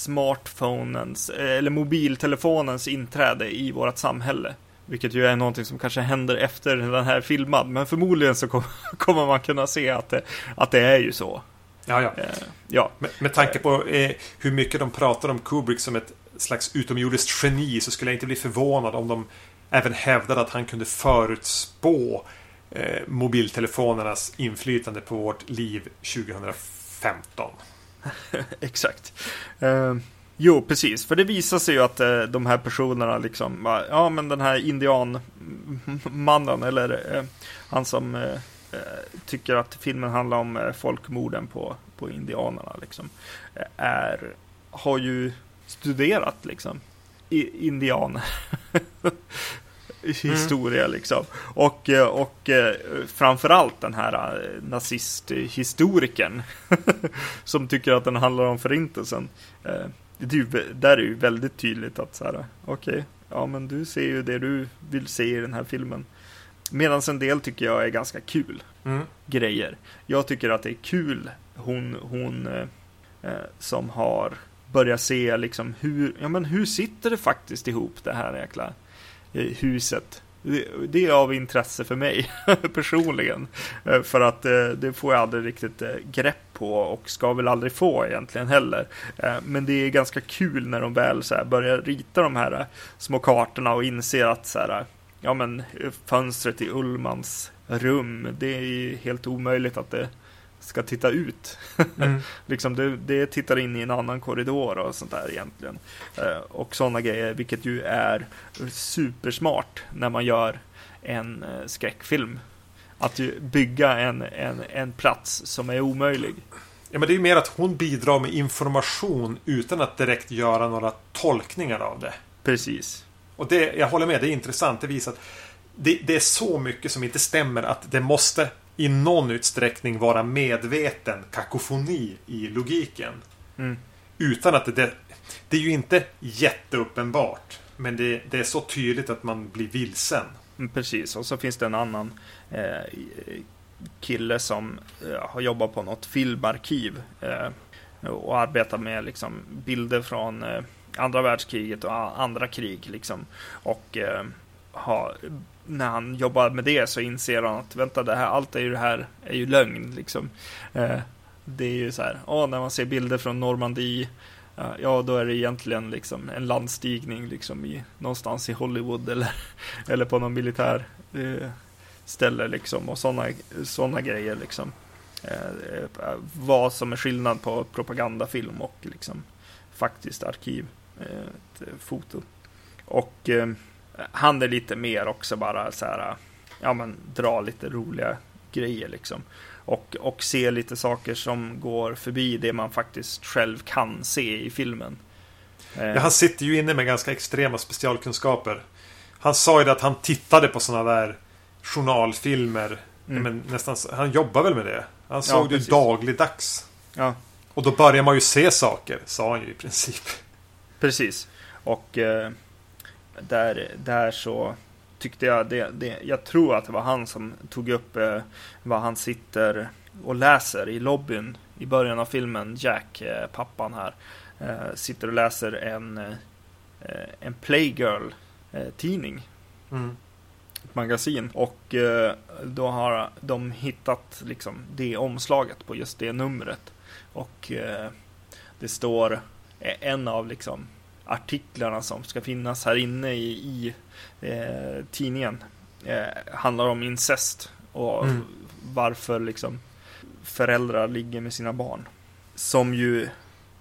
smartphonens, eller mobiltelefonens inträde i vårt samhälle. Vilket ju är någonting som kanske händer efter den här filmad, men förmodligen så kom, kommer man kunna se att det, att det är ju så. Ja, ja. Eh, Ja, Med, med tanke på eh, hur mycket de pratar om Kubrick som ett slags utomjordiskt geni så skulle jag inte bli förvånad om de även hävdade att han kunde förutspå eh, mobiltelefonernas inflytande på vårt liv 2015. Exakt. Eh, jo, precis. För det visar sig ju att eh, de här personerna liksom, ja men den här indianmannen eller eh, han som eh, tycker att filmen handlar om eh, folkmorden på, på indianerna liksom, eh, är, har ju studerat liksom i, indianer. historia liksom. Och, eh, och eh, framförallt den här eh, nazisthistorikern som tycker att den handlar om förintelsen. Det är ju, där är ju väldigt tydligt att så här, okej, okay, ja men du ser ju det du vill se i den här filmen. Medan en del tycker jag är ganska kul mm. grejer. Jag tycker att det är kul hon, hon eh, som har börjat se liksom hur, ja men hur sitter det faktiskt ihop det här jäkla huset. Det är av intresse för mig personligen. Eh, för att eh, det får jag aldrig riktigt eh, grepp på och ska väl aldrig få egentligen heller. Men det är ganska kul när de väl så börjar rita de här små kartorna och inser att så här, ja men fönstret i Ullmans rum, det är ju helt omöjligt att det ska titta ut. Mm. liksom det, det tittar in i en annan korridor och sånt där egentligen. Eh, och sådana grejer, vilket ju är supersmart när man gör en eh, skräckfilm. Att bygga en, en, en plats som är omöjlig. Ja, men det är ju mer att hon bidrar med information utan att direkt göra några tolkningar av det. Precis. Och det, jag håller med, det är intressant. Det visar att det, det, är så mycket som inte stämmer att det måste i någon utsträckning vara medveten kakofoni i logiken. Mm. Utan att det, det är ju inte jätteuppenbart. Men det, det, är så tydligt att man blir vilsen. Mm, precis, och så finns det en annan eh, kille som eh, har jobbat på något filmarkiv. Eh, och arbetar med liksom, bilder från eh, andra världskriget och andra krig. Liksom. Och eh, ha, när han jobbar med det så inser han att vänta, det här, allt är ju det här är ju lögn liksom. Eh, det är ju så här, oh, när man ser bilder från Normandie, eh, ja då är det egentligen liksom en landstigning liksom i, någonstans i Hollywood eller, eller på någon militär eh, ställe liksom och sådana såna grejer liksom. Eh, eh, vad som är skillnad på propagandafilm och liksom faktiskt arkiv, eh, foto. Och han är lite mer också bara så här, ja men dra lite roliga grejer liksom. Och, och se lite saker som går förbi det man faktiskt själv kan se i filmen. Ja, han sitter ju inne med ganska extrema specialkunskaper. Han sa ju det att han tittade på sådana där journalfilmer. Mm. Men nästan, han jobbar väl med det? Han såg ja, det dagligdags. Ja. Och då börjar man ju se saker, sa han ju i princip. Precis. Och eh, där, där så tyckte jag det, det, jag tror att det var han som tog upp eh, vad han sitter och läser i lobbyn i början av filmen. Jack, eh, pappan här, sitter och läser en, en Playgirl-tidning. Mm. Ett magasin. Och då har de hittat liksom det omslaget på just det numret. Och det står en av liksom artiklarna som ska finnas här inne i, i eh, tidningen eh, handlar om incest och mm. varför liksom föräldrar ligger med sina barn. Som ju,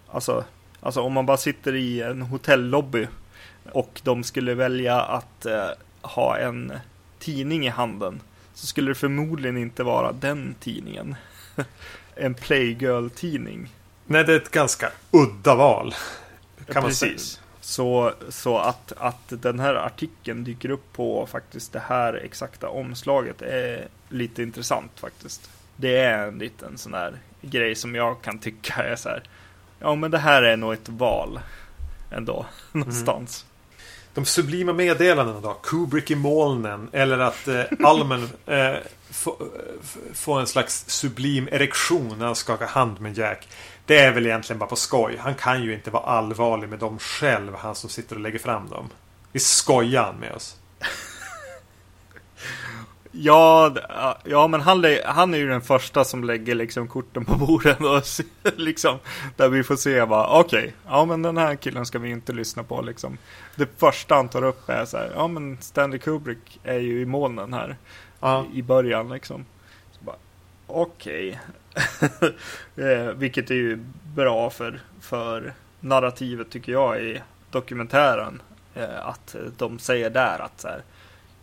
alltså, alltså om man bara sitter i en hotellobby och de skulle välja att eh, ha en tidning i handen så skulle det förmodligen inte vara den tidningen. en Playgirl-tidning. Nej, det är ett ganska udda val. Kan Precis. Så, så att, att den här artikeln dyker upp på faktiskt det här exakta omslaget är lite intressant faktiskt. Det är en liten sån här grej som jag kan tycka är så här. Ja, men det här är nog ett val ändå någonstans. Mm. De sublima meddelandena då? Kubrick i molnen eller att eh, Almen eh, får få en slags sublim erektion när han skakar hand med Jack. Det är väl egentligen bara på skoj. Han kan ju inte vara allvarlig med dem själv, han som sitter och lägger fram dem. Vi skojar han med oss. Ja, ja men han, han är ju den första som lägger liksom korten på bordet och liksom där vi får se bara okej, okay, ja men den här killen ska vi inte lyssna på liksom. Det första han tar upp är så här, ja men Stanley Kubrick är ju i molnen här ja. i, i början liksom. Okej, eh, vilket är ju bra för, för narrativet tycker jag i dokumentären. Eh, att de säger där att så här,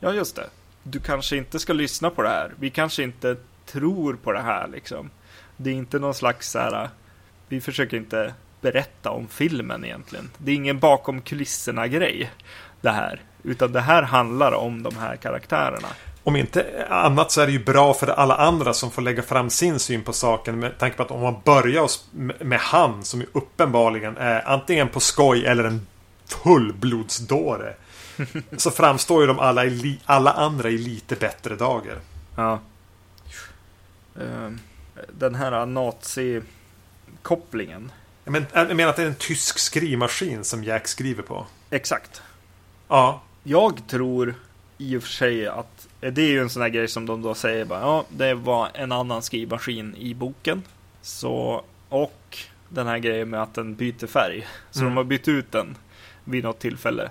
ja just det, du kanske inte ska lyssna på det här. Vi kanske inte tror på det här liksom. Det är inte någon slags så här, vi försöker inte berätta om filmen egentligen. Det är ingen bakom kulisserna grej det här. Utan det här handlar om de här karaktärerna. Om inte annat så är det ju bra för alla andra som får lägga fram sin syn på saken. Med tanke på att om man börjar med han som ju uppenbarligen är antingen på skoj eller en fullblodsdåre. så framstår ju de alla, i, alla andra i lite bättre dagar. Ja. Ehm, den här nazi-kopplingen. Jag, men, jag menar att det är en tysk skrivmaskin som Jack skriver på. Exakt. Ja. Jag tror i och för sig att det är ju en sån här grej som de då säger bara, ja, det var en annan skrivmaskin i boken. Så, och den här grejen med att den byter färg. Så mm. de har bytt ut den vid något tillfälle.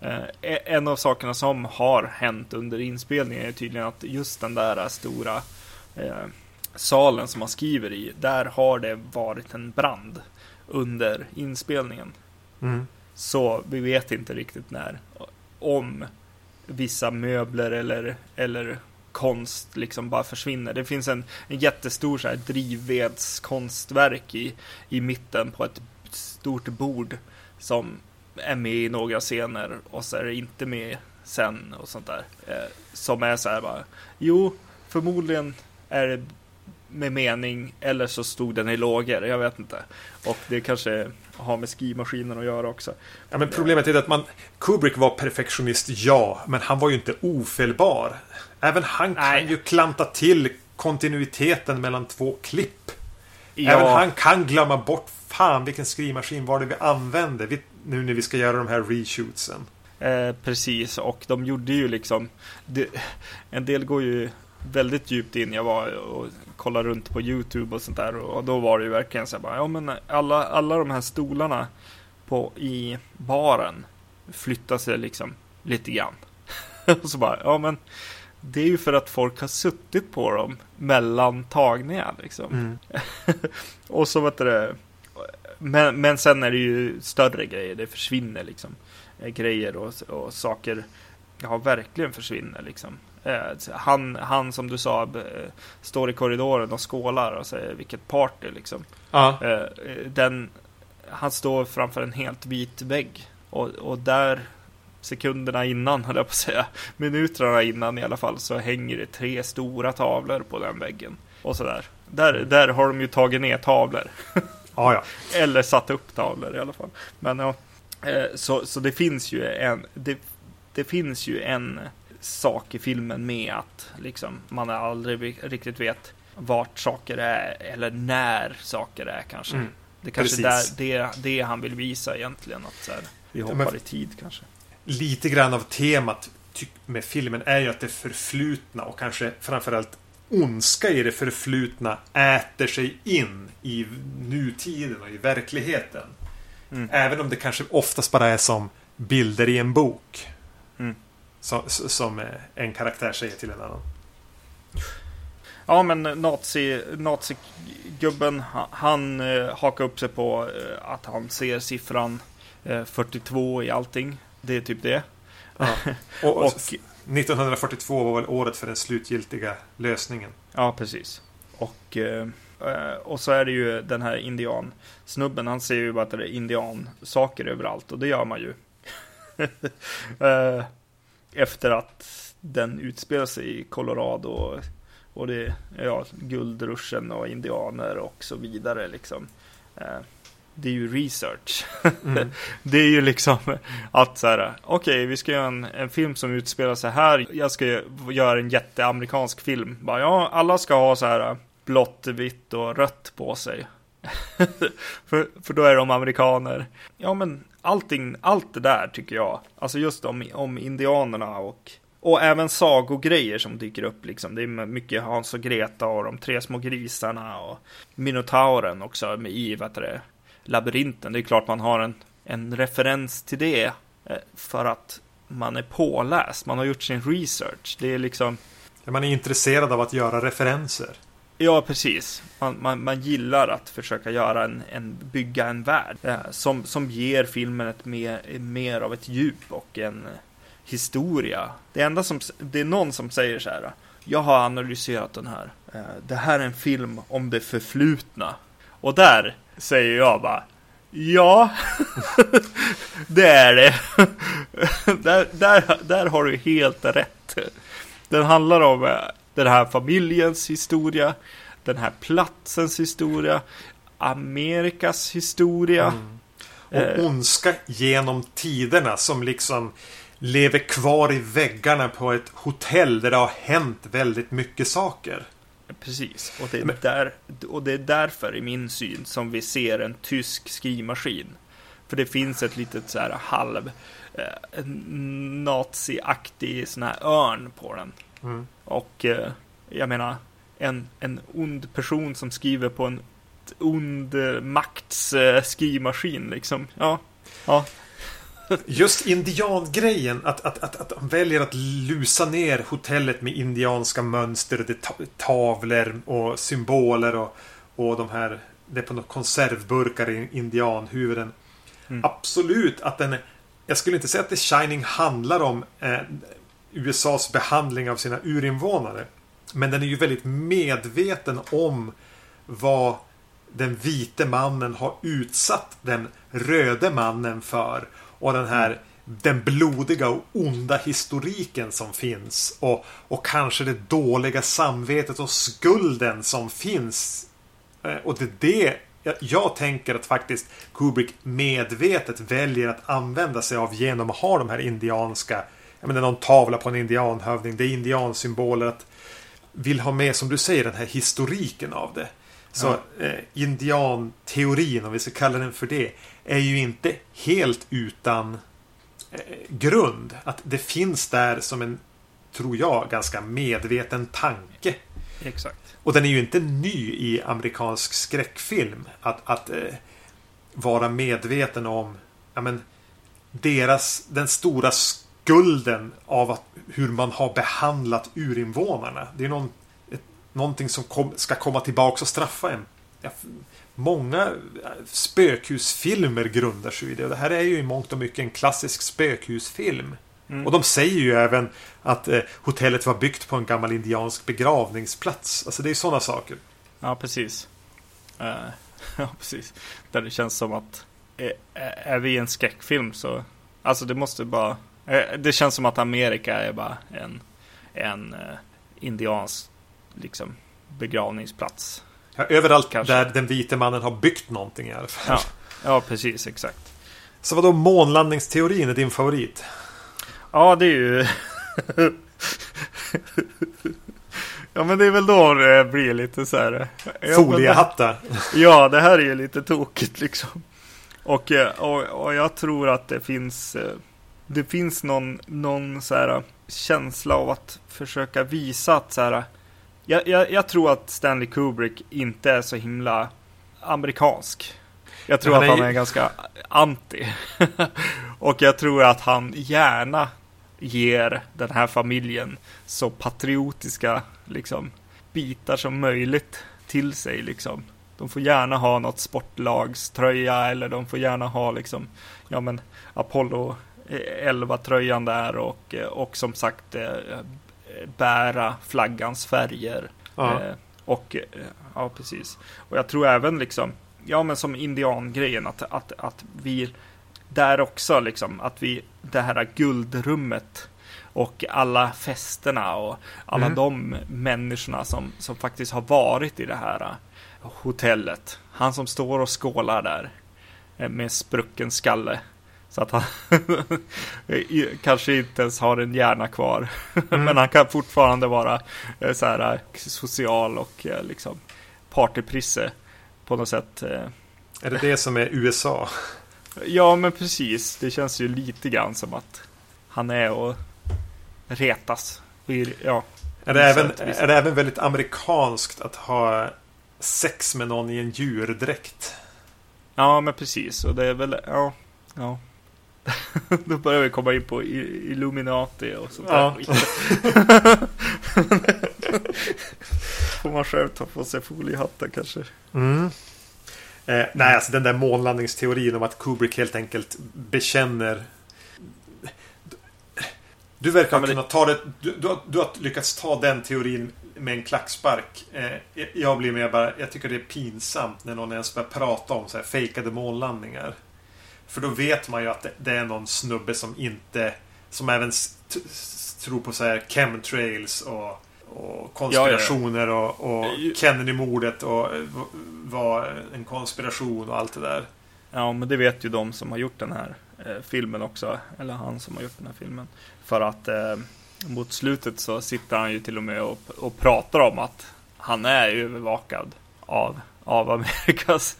Eh, e-, en av sakerna som har hänt under inspelningen är tydligen att just den där stora eh, salen som man skriver i, där har det varit en brand under inspelningen. Mm. Så vi vet inte riktigt när. Om vissa möbler eller, eller konst liksom bara försvinner. Det finns en, en jättestor så här drivvedskonstverk i, i mitten på ett stort bord som är med i några scener och så är det inte med sen och sånt där. Eh, som är så här bara, jo, förmodligen är det med mening eller så stod den i lågor, jag vet inte. Och det kanske har med skrivmaskinen att göra också. Ja, men problemet är att man, Kubrick var perfektionist, ja, men han var ju inte ofelbar. Även han Nej. kan ju klanta till kontinuiteten mellan två klipp. Ja. Även han kan glömma bort fan vilken skrivmaskin var det vi använde vi, nu när vi ska göra de här reshootsen. Eh, precis, och de gjorde ju liksom det, En del går ju väldigt djupt in. Jag var och kollade runt på YouTube och sånt där och då var det ju verkligen så här bara, ja men alla, alla de här stolarna på, i baren flyttar sig liksom lite grann. och så bara, ja men det är ju för att folk har suttit på dem mellan tagningar liksom. Mm. och så vet det men, men sen är det ju större grejer, det försvinner liksom eh, grejer och, och saker ja, verkligen försvinner liksom. Eh, han, han som du sa står i korridoren och skålar och säger vilket party liksom. Ja. Eh, den, han står framför en helt vit vägg och, och där sekunderna innan, höll jag på att säga, minuterna innan i alla fall, så hänger det tre stora tavlor på den väggen. Och sådär. Där, där har de ju tagit ner tavlor. Ja, ja. Eller satt upp tavlor i alla fall. Men ja, eh, så, så det finns ju en, det, det finns ju en sak i filmen med att liksom, man aldrig riktigt vet vart saker är eller när saker är kanske. Mm, det kanske är det, det han vill visa egentligen. Att så här, vi hoppar ja, i tid kanske. Lite grann av temat med filmen är ju att det förflutna och kanske framförallt ondska i det förflutna äter sig in i nutiden och i verkligheten. Mm. Även om det kanske oftast bara är som bilder i en bok. Som, som en karaktär säger till en annan. Ja, men nazi, nazigubben, han, han eh, hakar upp sig på eh, att han ser siffran eh, 42 i allting. Det är typ det. Ja. Och, och, 1942 var väl året för den slutgiltiga lösningen. Ja, precis. Och, eh, och så är det ju den här indiansnubben. Han ser ju bara att det är indiansaker överallt och det gör man ju. efter att den utspelar sig i Colorado och, det ja, guldruschen och indianer och så vidare liksom. Eh, det är ju research. Mm. det är ju liksom att så här, okej, okay, vi ska göra en, en, film som utspelar sig här. Jag ska göra en jätteamerikansk film. Bara, ja, alla ska ha så här blått, vitt och rött på sig för, för då är de amerikaner. Ja, men allting, allt det där tycker jag. Alltså just om, om indianerna och och även sagogrejer som dyker upp liksom. Det är mycket Hans och Greta och de tre små grisarna och Minotauren också i vad det, labyrinten. Det är klart man har en, en referens till det eh, för att man är påläst. Man har gjort sin research. Det är liksom. Man är intresserad av att göra referenser. Ja, precis. Man, man, man gillar att försöka göra en, en bygga en värld eh, som, som ger filmen ett mer, mer av ett djup och en eh, historia. Det enda som, det är någon som säger så här. Jag har analyserat den här. Eh, det här är en film om det förflutna. Och där säger jag bara. Ja, det är det. där, där, där har du helt rätt. Den handlar om eh, den här familjens historia, den här platsens historia, Amerikas historia. Mm. Och ondska genom tiderna som liksom lever kvar i väggarna på ett hotell där det har hänt väldigt mycket saker. Precis, och det, är där, och det är därför i min syn som vi ser en tysk skrivmaskin. För det finns ett litet så här halv eh, naziaktig sån här örn på den. Mm. Och eh, jag menar, en, en ond person som skriver på en ond eh, makts eh, skrivmaskin liksom. Ja, ja. Just indiangrejen, att, att, att, att de väljer att lusa ner hotellet med indianska mönster, det ta tavlor och symboler och, och de här, det är på något konservburkar i indianhuvuden. Mm. Absolut att den, jag skulle inte säga att The Shining handlar om eh, USAs behandling av sina urinvånare. Men den är ju väldigt medveten om vad den vite mannen har utsatt den röde mannen för. Och den här den blodiga och onda historiken som finns. Och, och kanske det dåliga samvetet och skulden som finns. Eh, och det är det jag, jag tänker att faktiskt Kubrick medvetet väljer att använda sig av genom att ha de här indianska jag menar någon tavla på en indianhövding. Det är indiansymboler. Att vill ha med, som du säger, den här historiken av det. Så ja. eh, indianteorin, om vi ska kalla den för det, är ju inte helt utan eh, grund. Att det finns där som en, tror jag, ganska medveten tanke. Exakt. Och den är ju inte ny i amerikansk skräckfilm. Att, att eh, vara medveten om ja, men, deras, den stora skulden av att, hur man har behandlat urinvånarna. Det är någon, ett, någonting som kom, ska komma tillbaka och straffa en. Ja, många spökhusfilmer grundar sig i det. Och det här är ju i mångt och mycket en klassisk spökhusfilm. Mm. Och de säger ju även att eh, hotellet var byggt på en gammal indiansk begravningsplats. Alltså det är sådana saker. Ja, precis. Uh, ja, precis. Där det känns som att är, är vi en skräckfilm så Alltså det måste bara Eh, det känns som att Amerika är bara en, en uh, indiansk liksom, begravningsplats. Ja, överallt Kanske. där den vite mannen har byggt någonting i alla fall. Ja, ja precis, exakt. Så vadå, månlandningsteorin är din favorit? Ja, det är ju... ja, men det är väl då det blir lite så här... Foliehattar. Ja, det här är ju lite tokigt liksom. Och, och, och jag tror att det finns det finns någon, någon så här känsla av att försöka visa att så här, jag, jag, jag tror att Stanley Kubrick inte är så himla amerikansk. Jag tror att han är ganska anti. och jag tror att han gärna ger den här familjen så patriotiska liksom, bitar som möjligt till sig. Liksom. De får gärna ha något sportlagströja eller de får gärna ha liksom, ja men Apollo 11-tröjan där och, och som sagt eh, bära flaggans färger. Ja. Eh, och ja, precis. Och jag tror även liksom, ja men som indiangrejen att, att, att vi där också liksom, att vi, det här guldrummet och alla festerna och alla mm. de människorna som, som faktiskt har varit i det här hotellet. Han som står och skålar där med sprucken skalle. Så att han kanske inte ens har en hjärna kvar. Mm. Men han kan fortfarande vara eh, så här eh, social och eh, liksom partyprisse på något sätt. Är det det som är USA? Ja, men precis. Det känns ju lite grann som att han är och retas. Ja, är det, även, är det även väldigt amerikanskt att ha sex med någon i en djurdräkt? Ja, men precis. Och det är väl, ja, ja. Då börjar vi komma in på Illuminati och sånt ja. där får man själv ta på sig foliehatten kanske. Mm. Eh, nej, alltså den där månlandningsteorin om att Kubrick helt enkelt bekänner du verkar Ja, det- kunnat ta det. Du, du, du har lyckats ta den teorin med en klackspark. Eh, jag blir mer bara. Jag tycker det är pinsamt när någon ens börjar prata om så här fejkade månlandningar. För då vet man ju att det, är någon snubbe som inte. Som även tror på så här chemtrails och, och konspirationer och, och Ju- Kennedy-mordet och eh, var en konspiration och allt det där. Ja, men det vet ju de som har gjort den här eh, filmen också. Eller han som har gjort den här filmen. För att eh, mot slutet så sitter han ju till och med och, och pratar om att han är övervakad av, av Amerikas.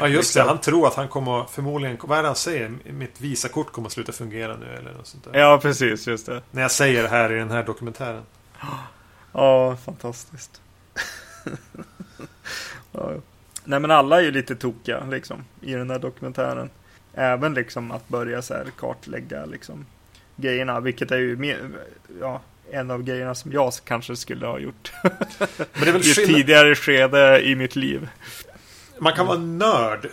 Ja just det, han tror att han kommer förmodligen, vad är det han säger? Mitt Visakort kommer att sluta fungera nu eller något sånt där. ja, precis, just det. När jag säger det här i den här dokumentären. Ja, fantastiskt. ja. Nej men alla är ju lite tokiga liksom i den här dokumentären. Även liksom att börja så här kartlägga liksom grejerna, vilket är ju mer, ja, en av grejerna som jag kanske skulle ha gjort Men det är väl i ett tidigare skede i mitt liv. Man kan vara nörd.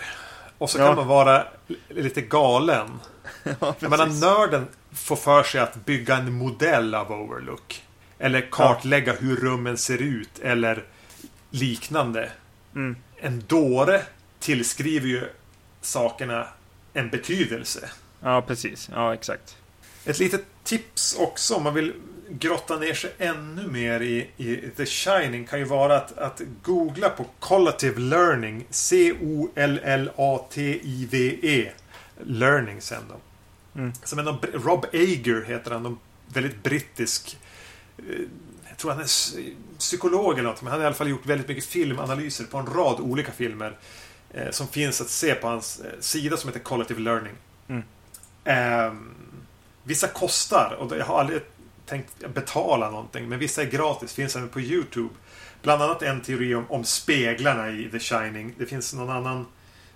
Och så Ja. kan man vara lite galen. ja, Jag menar nörden får för sig att bygga en modell av Overlook. Eller kartlägga hur rummen ser ut eller liknande. Mm. En dåre tillskriver ju sakerna en betydelse. Ja, precis. Ja, exakt. Ett litet tips också om man vill grotta ner sig ännu mer i, i The Shining kan ju vara att, att googla på Collative Learning. C-O-L-L-A-T-I-V-E. Learning sen då. Mm. Som någon, Rob Ager heter han. Någon väldigt brittisk eh, jag tror han är psykolog eller något. Men han har i alla fall gjort väldigt mycket filmanalyser på en rad olika filmer. Eh, som finns att se på hans eh, sida som heter Collative Learning. Mm. Ehm, vissa kostar och jag har aldrig tänkt betala någonting. Men vissa är gratis. Finns även på YouTube. Bland annat en teori om, om speglarna i The Shining. Det finns någon annan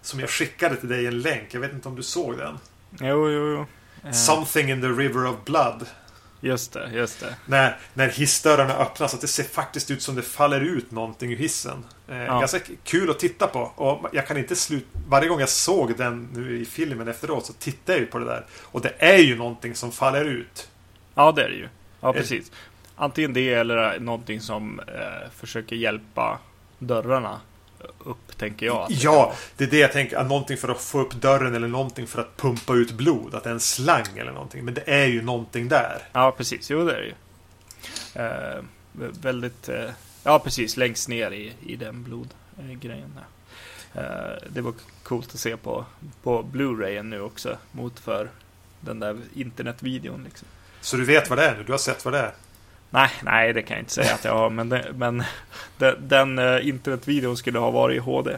som jag skickade till dig en länk. Jag vet inte om du såg den. Jo, jo, jo. Eh, Something in the River of Blood. Just det, just det. När, när hissdörrarna öppnas. Att det ser faktiskt ut som det faller ut någonting ur hissen. Eh, Ja. Ganska kul att titta på. Och jag kan inte slut... Varje gång jag såg den nu i filmen efteråt så tittade jag ju på det där. Och det är ju någonting som faller ut. Ja, det är det ju. Ja, Eh. precis. Antingen det eller någonting som eh, försöker hjälpa dörrarna upp, tänker jag. Ja, det är det jag tänker. Att någonting för att få upp dörren eller någonting för att pumpa ut blod. Att det är en slang eller någonting. Men det är ju någonting där. Ja, precis. Jo, det är det ju. Eh, vä- väldigt... Eh, ja, precis. Längst ner i, i den blodgrejen. Eh, det var coolt att se på, på Blu-rayen nu också. Mot för den där internetvideon. Liksom. Så du vet vad det är nu? Du har sett vad det är? Nej, nej, det kan jag inte säga att jag har. Men, det, men den, den eh, internetvideon skulle ha varit i HD.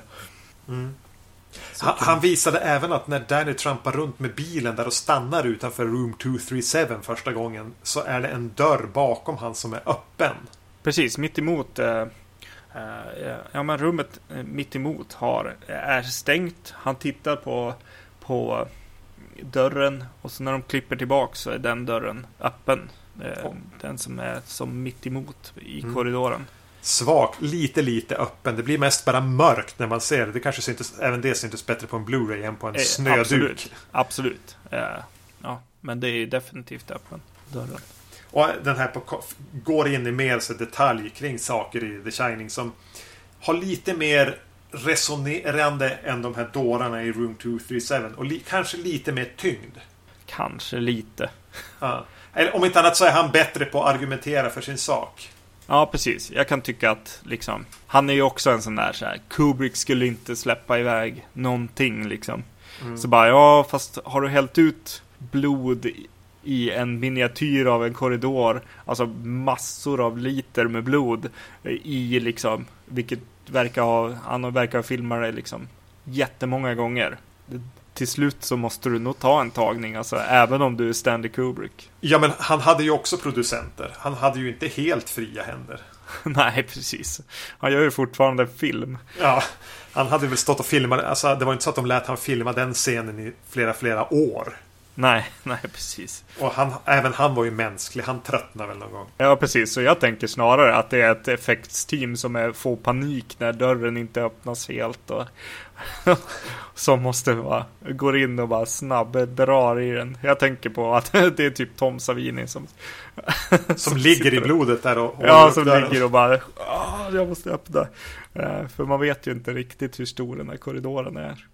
Så Han, visade även att när Danny trampar runt med bilen där och stannar utanför Room 237 första gången så är det en dörr bakom han som är öppen. Precis, mitt emot eh, eh, Ja men rummet eh, mitt emot har, är stängt. Han tittar på, på dörren och så när de klipper tillbaks så är den dörren öppen. Eh, Oh. Den som är som mitt emot i Mm. korridoren. Svagt, lite lite öppen. Det blir mest bara mörkt när man ser det. Det kanske syntes, även det syntes bättre på en Blu-ray än på en Eh, snöduk. absolut. Absolut. Eh, ja, men det är definitivt öppen dörren. Och den här på, går in i mer så detalj kring saker i The Shining som har lite mer resonerande än de här dårarna i Room 237 och li, kanske lite mer tyngd. Kanske lite. Ja. Eller om inte annat så är han bättre på att argumentera för sin sak. Ja, precis. Jag kan tycka att liksom, han är ju också en sån där så här, Kubrick skulle inte släppa iväg någonting liksom. Mm. Så bara, ja, fast har du hällt ut blod i- en miniatyr av en korridor, alltså massor av liter med blod i liksom, vilket verkar ha, han verkar ha filmat det liksom jättemånga gånger. Det- Till slut så måste du nog ta en tagning, alltså även om du är Stanley Kubrick. Ja, men han hade ju också producenter. Han hade ju inte helt fria händer. Nej, precis. Han gör ju fortfarande film. Ja, han hade väl stått och filmat. Alltså, det var inte så att de lät han filma den scenen i flera, flera år. Nej, nej precis. Och han, även han var ju mänsklig. Han tröttnade väl någon gång. Ja, precis. Så jag tänker snarare att det är ett effektsteam som är, får panik när dörren inte öppnas helt. Och som måste vara, går in och bara snabb drar i den. Jag tänker på att det är typ Tom Savini som... Som ligger i blodet där och Ja, som dörren. ligger och bara "Ah, jag måste öppna. Eh, För man vet ju inte riktigt hur stor den här korridoren är.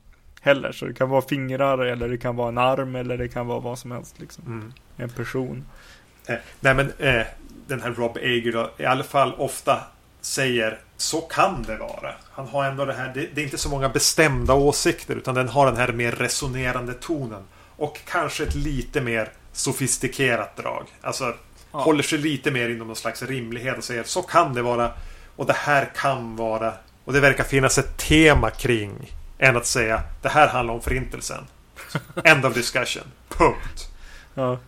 Heller, så det kan vara fingrar eller det kan vara en arm eller det kan vara vad som helst liksom. Mm. En person. Eh, nej men eh, den här Rob Ager då, i alla fall ofta säger så kan det vara. Han har ändå det här, det, det är inte så många bestämda åsikter utan den har den här mer resonerande tonen. Och kanske ett lite mer sofistikerat drag. Alltså Ja. håller sig lite mer inom någon slags rimlighet och säger så kan det vara. Och det här kan vara. Och det verkar finnas ett tema kring. Än att säga det här handlar om förintelsen. End of discussion. Punkt. Ja,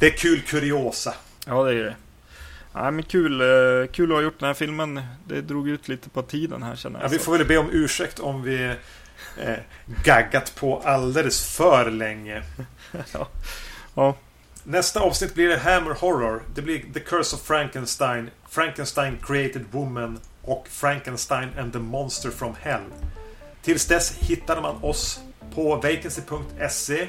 Det är kul kuriosa. ja det är det. Ja, men kul, eh, kul att ha gjort den här filmen. Det drog ut lite på tiden här känner jag. Ja, vi får väl be om ursäkt om vi eh, gaggat på alldeles för länge. ja. ja, Nästa avsnitt blir det Hammer Horror. Det blir The Curse of Frankenstein, Frankenstein Created Woman och Frankenstein and the Monster from Hell. Tills dess hittar man oss på vacancy.se.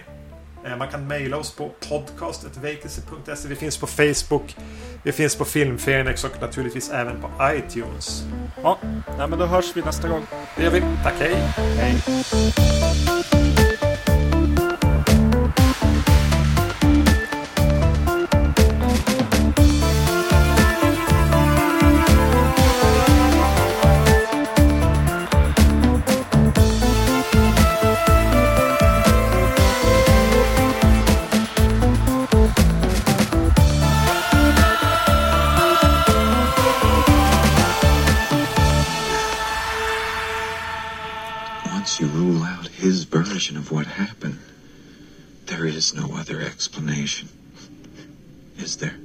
Eh, Man kan mejla oss på podcastetvacancy.se. Vi finns på Facebook. Vi finns på Filmfenix och naturligtvis även på iTunes. ja. Men då hörs vi nästa gång. Det gör vi. Tack, hej! Hej. Version of what happened, there is no other explanation. Is there?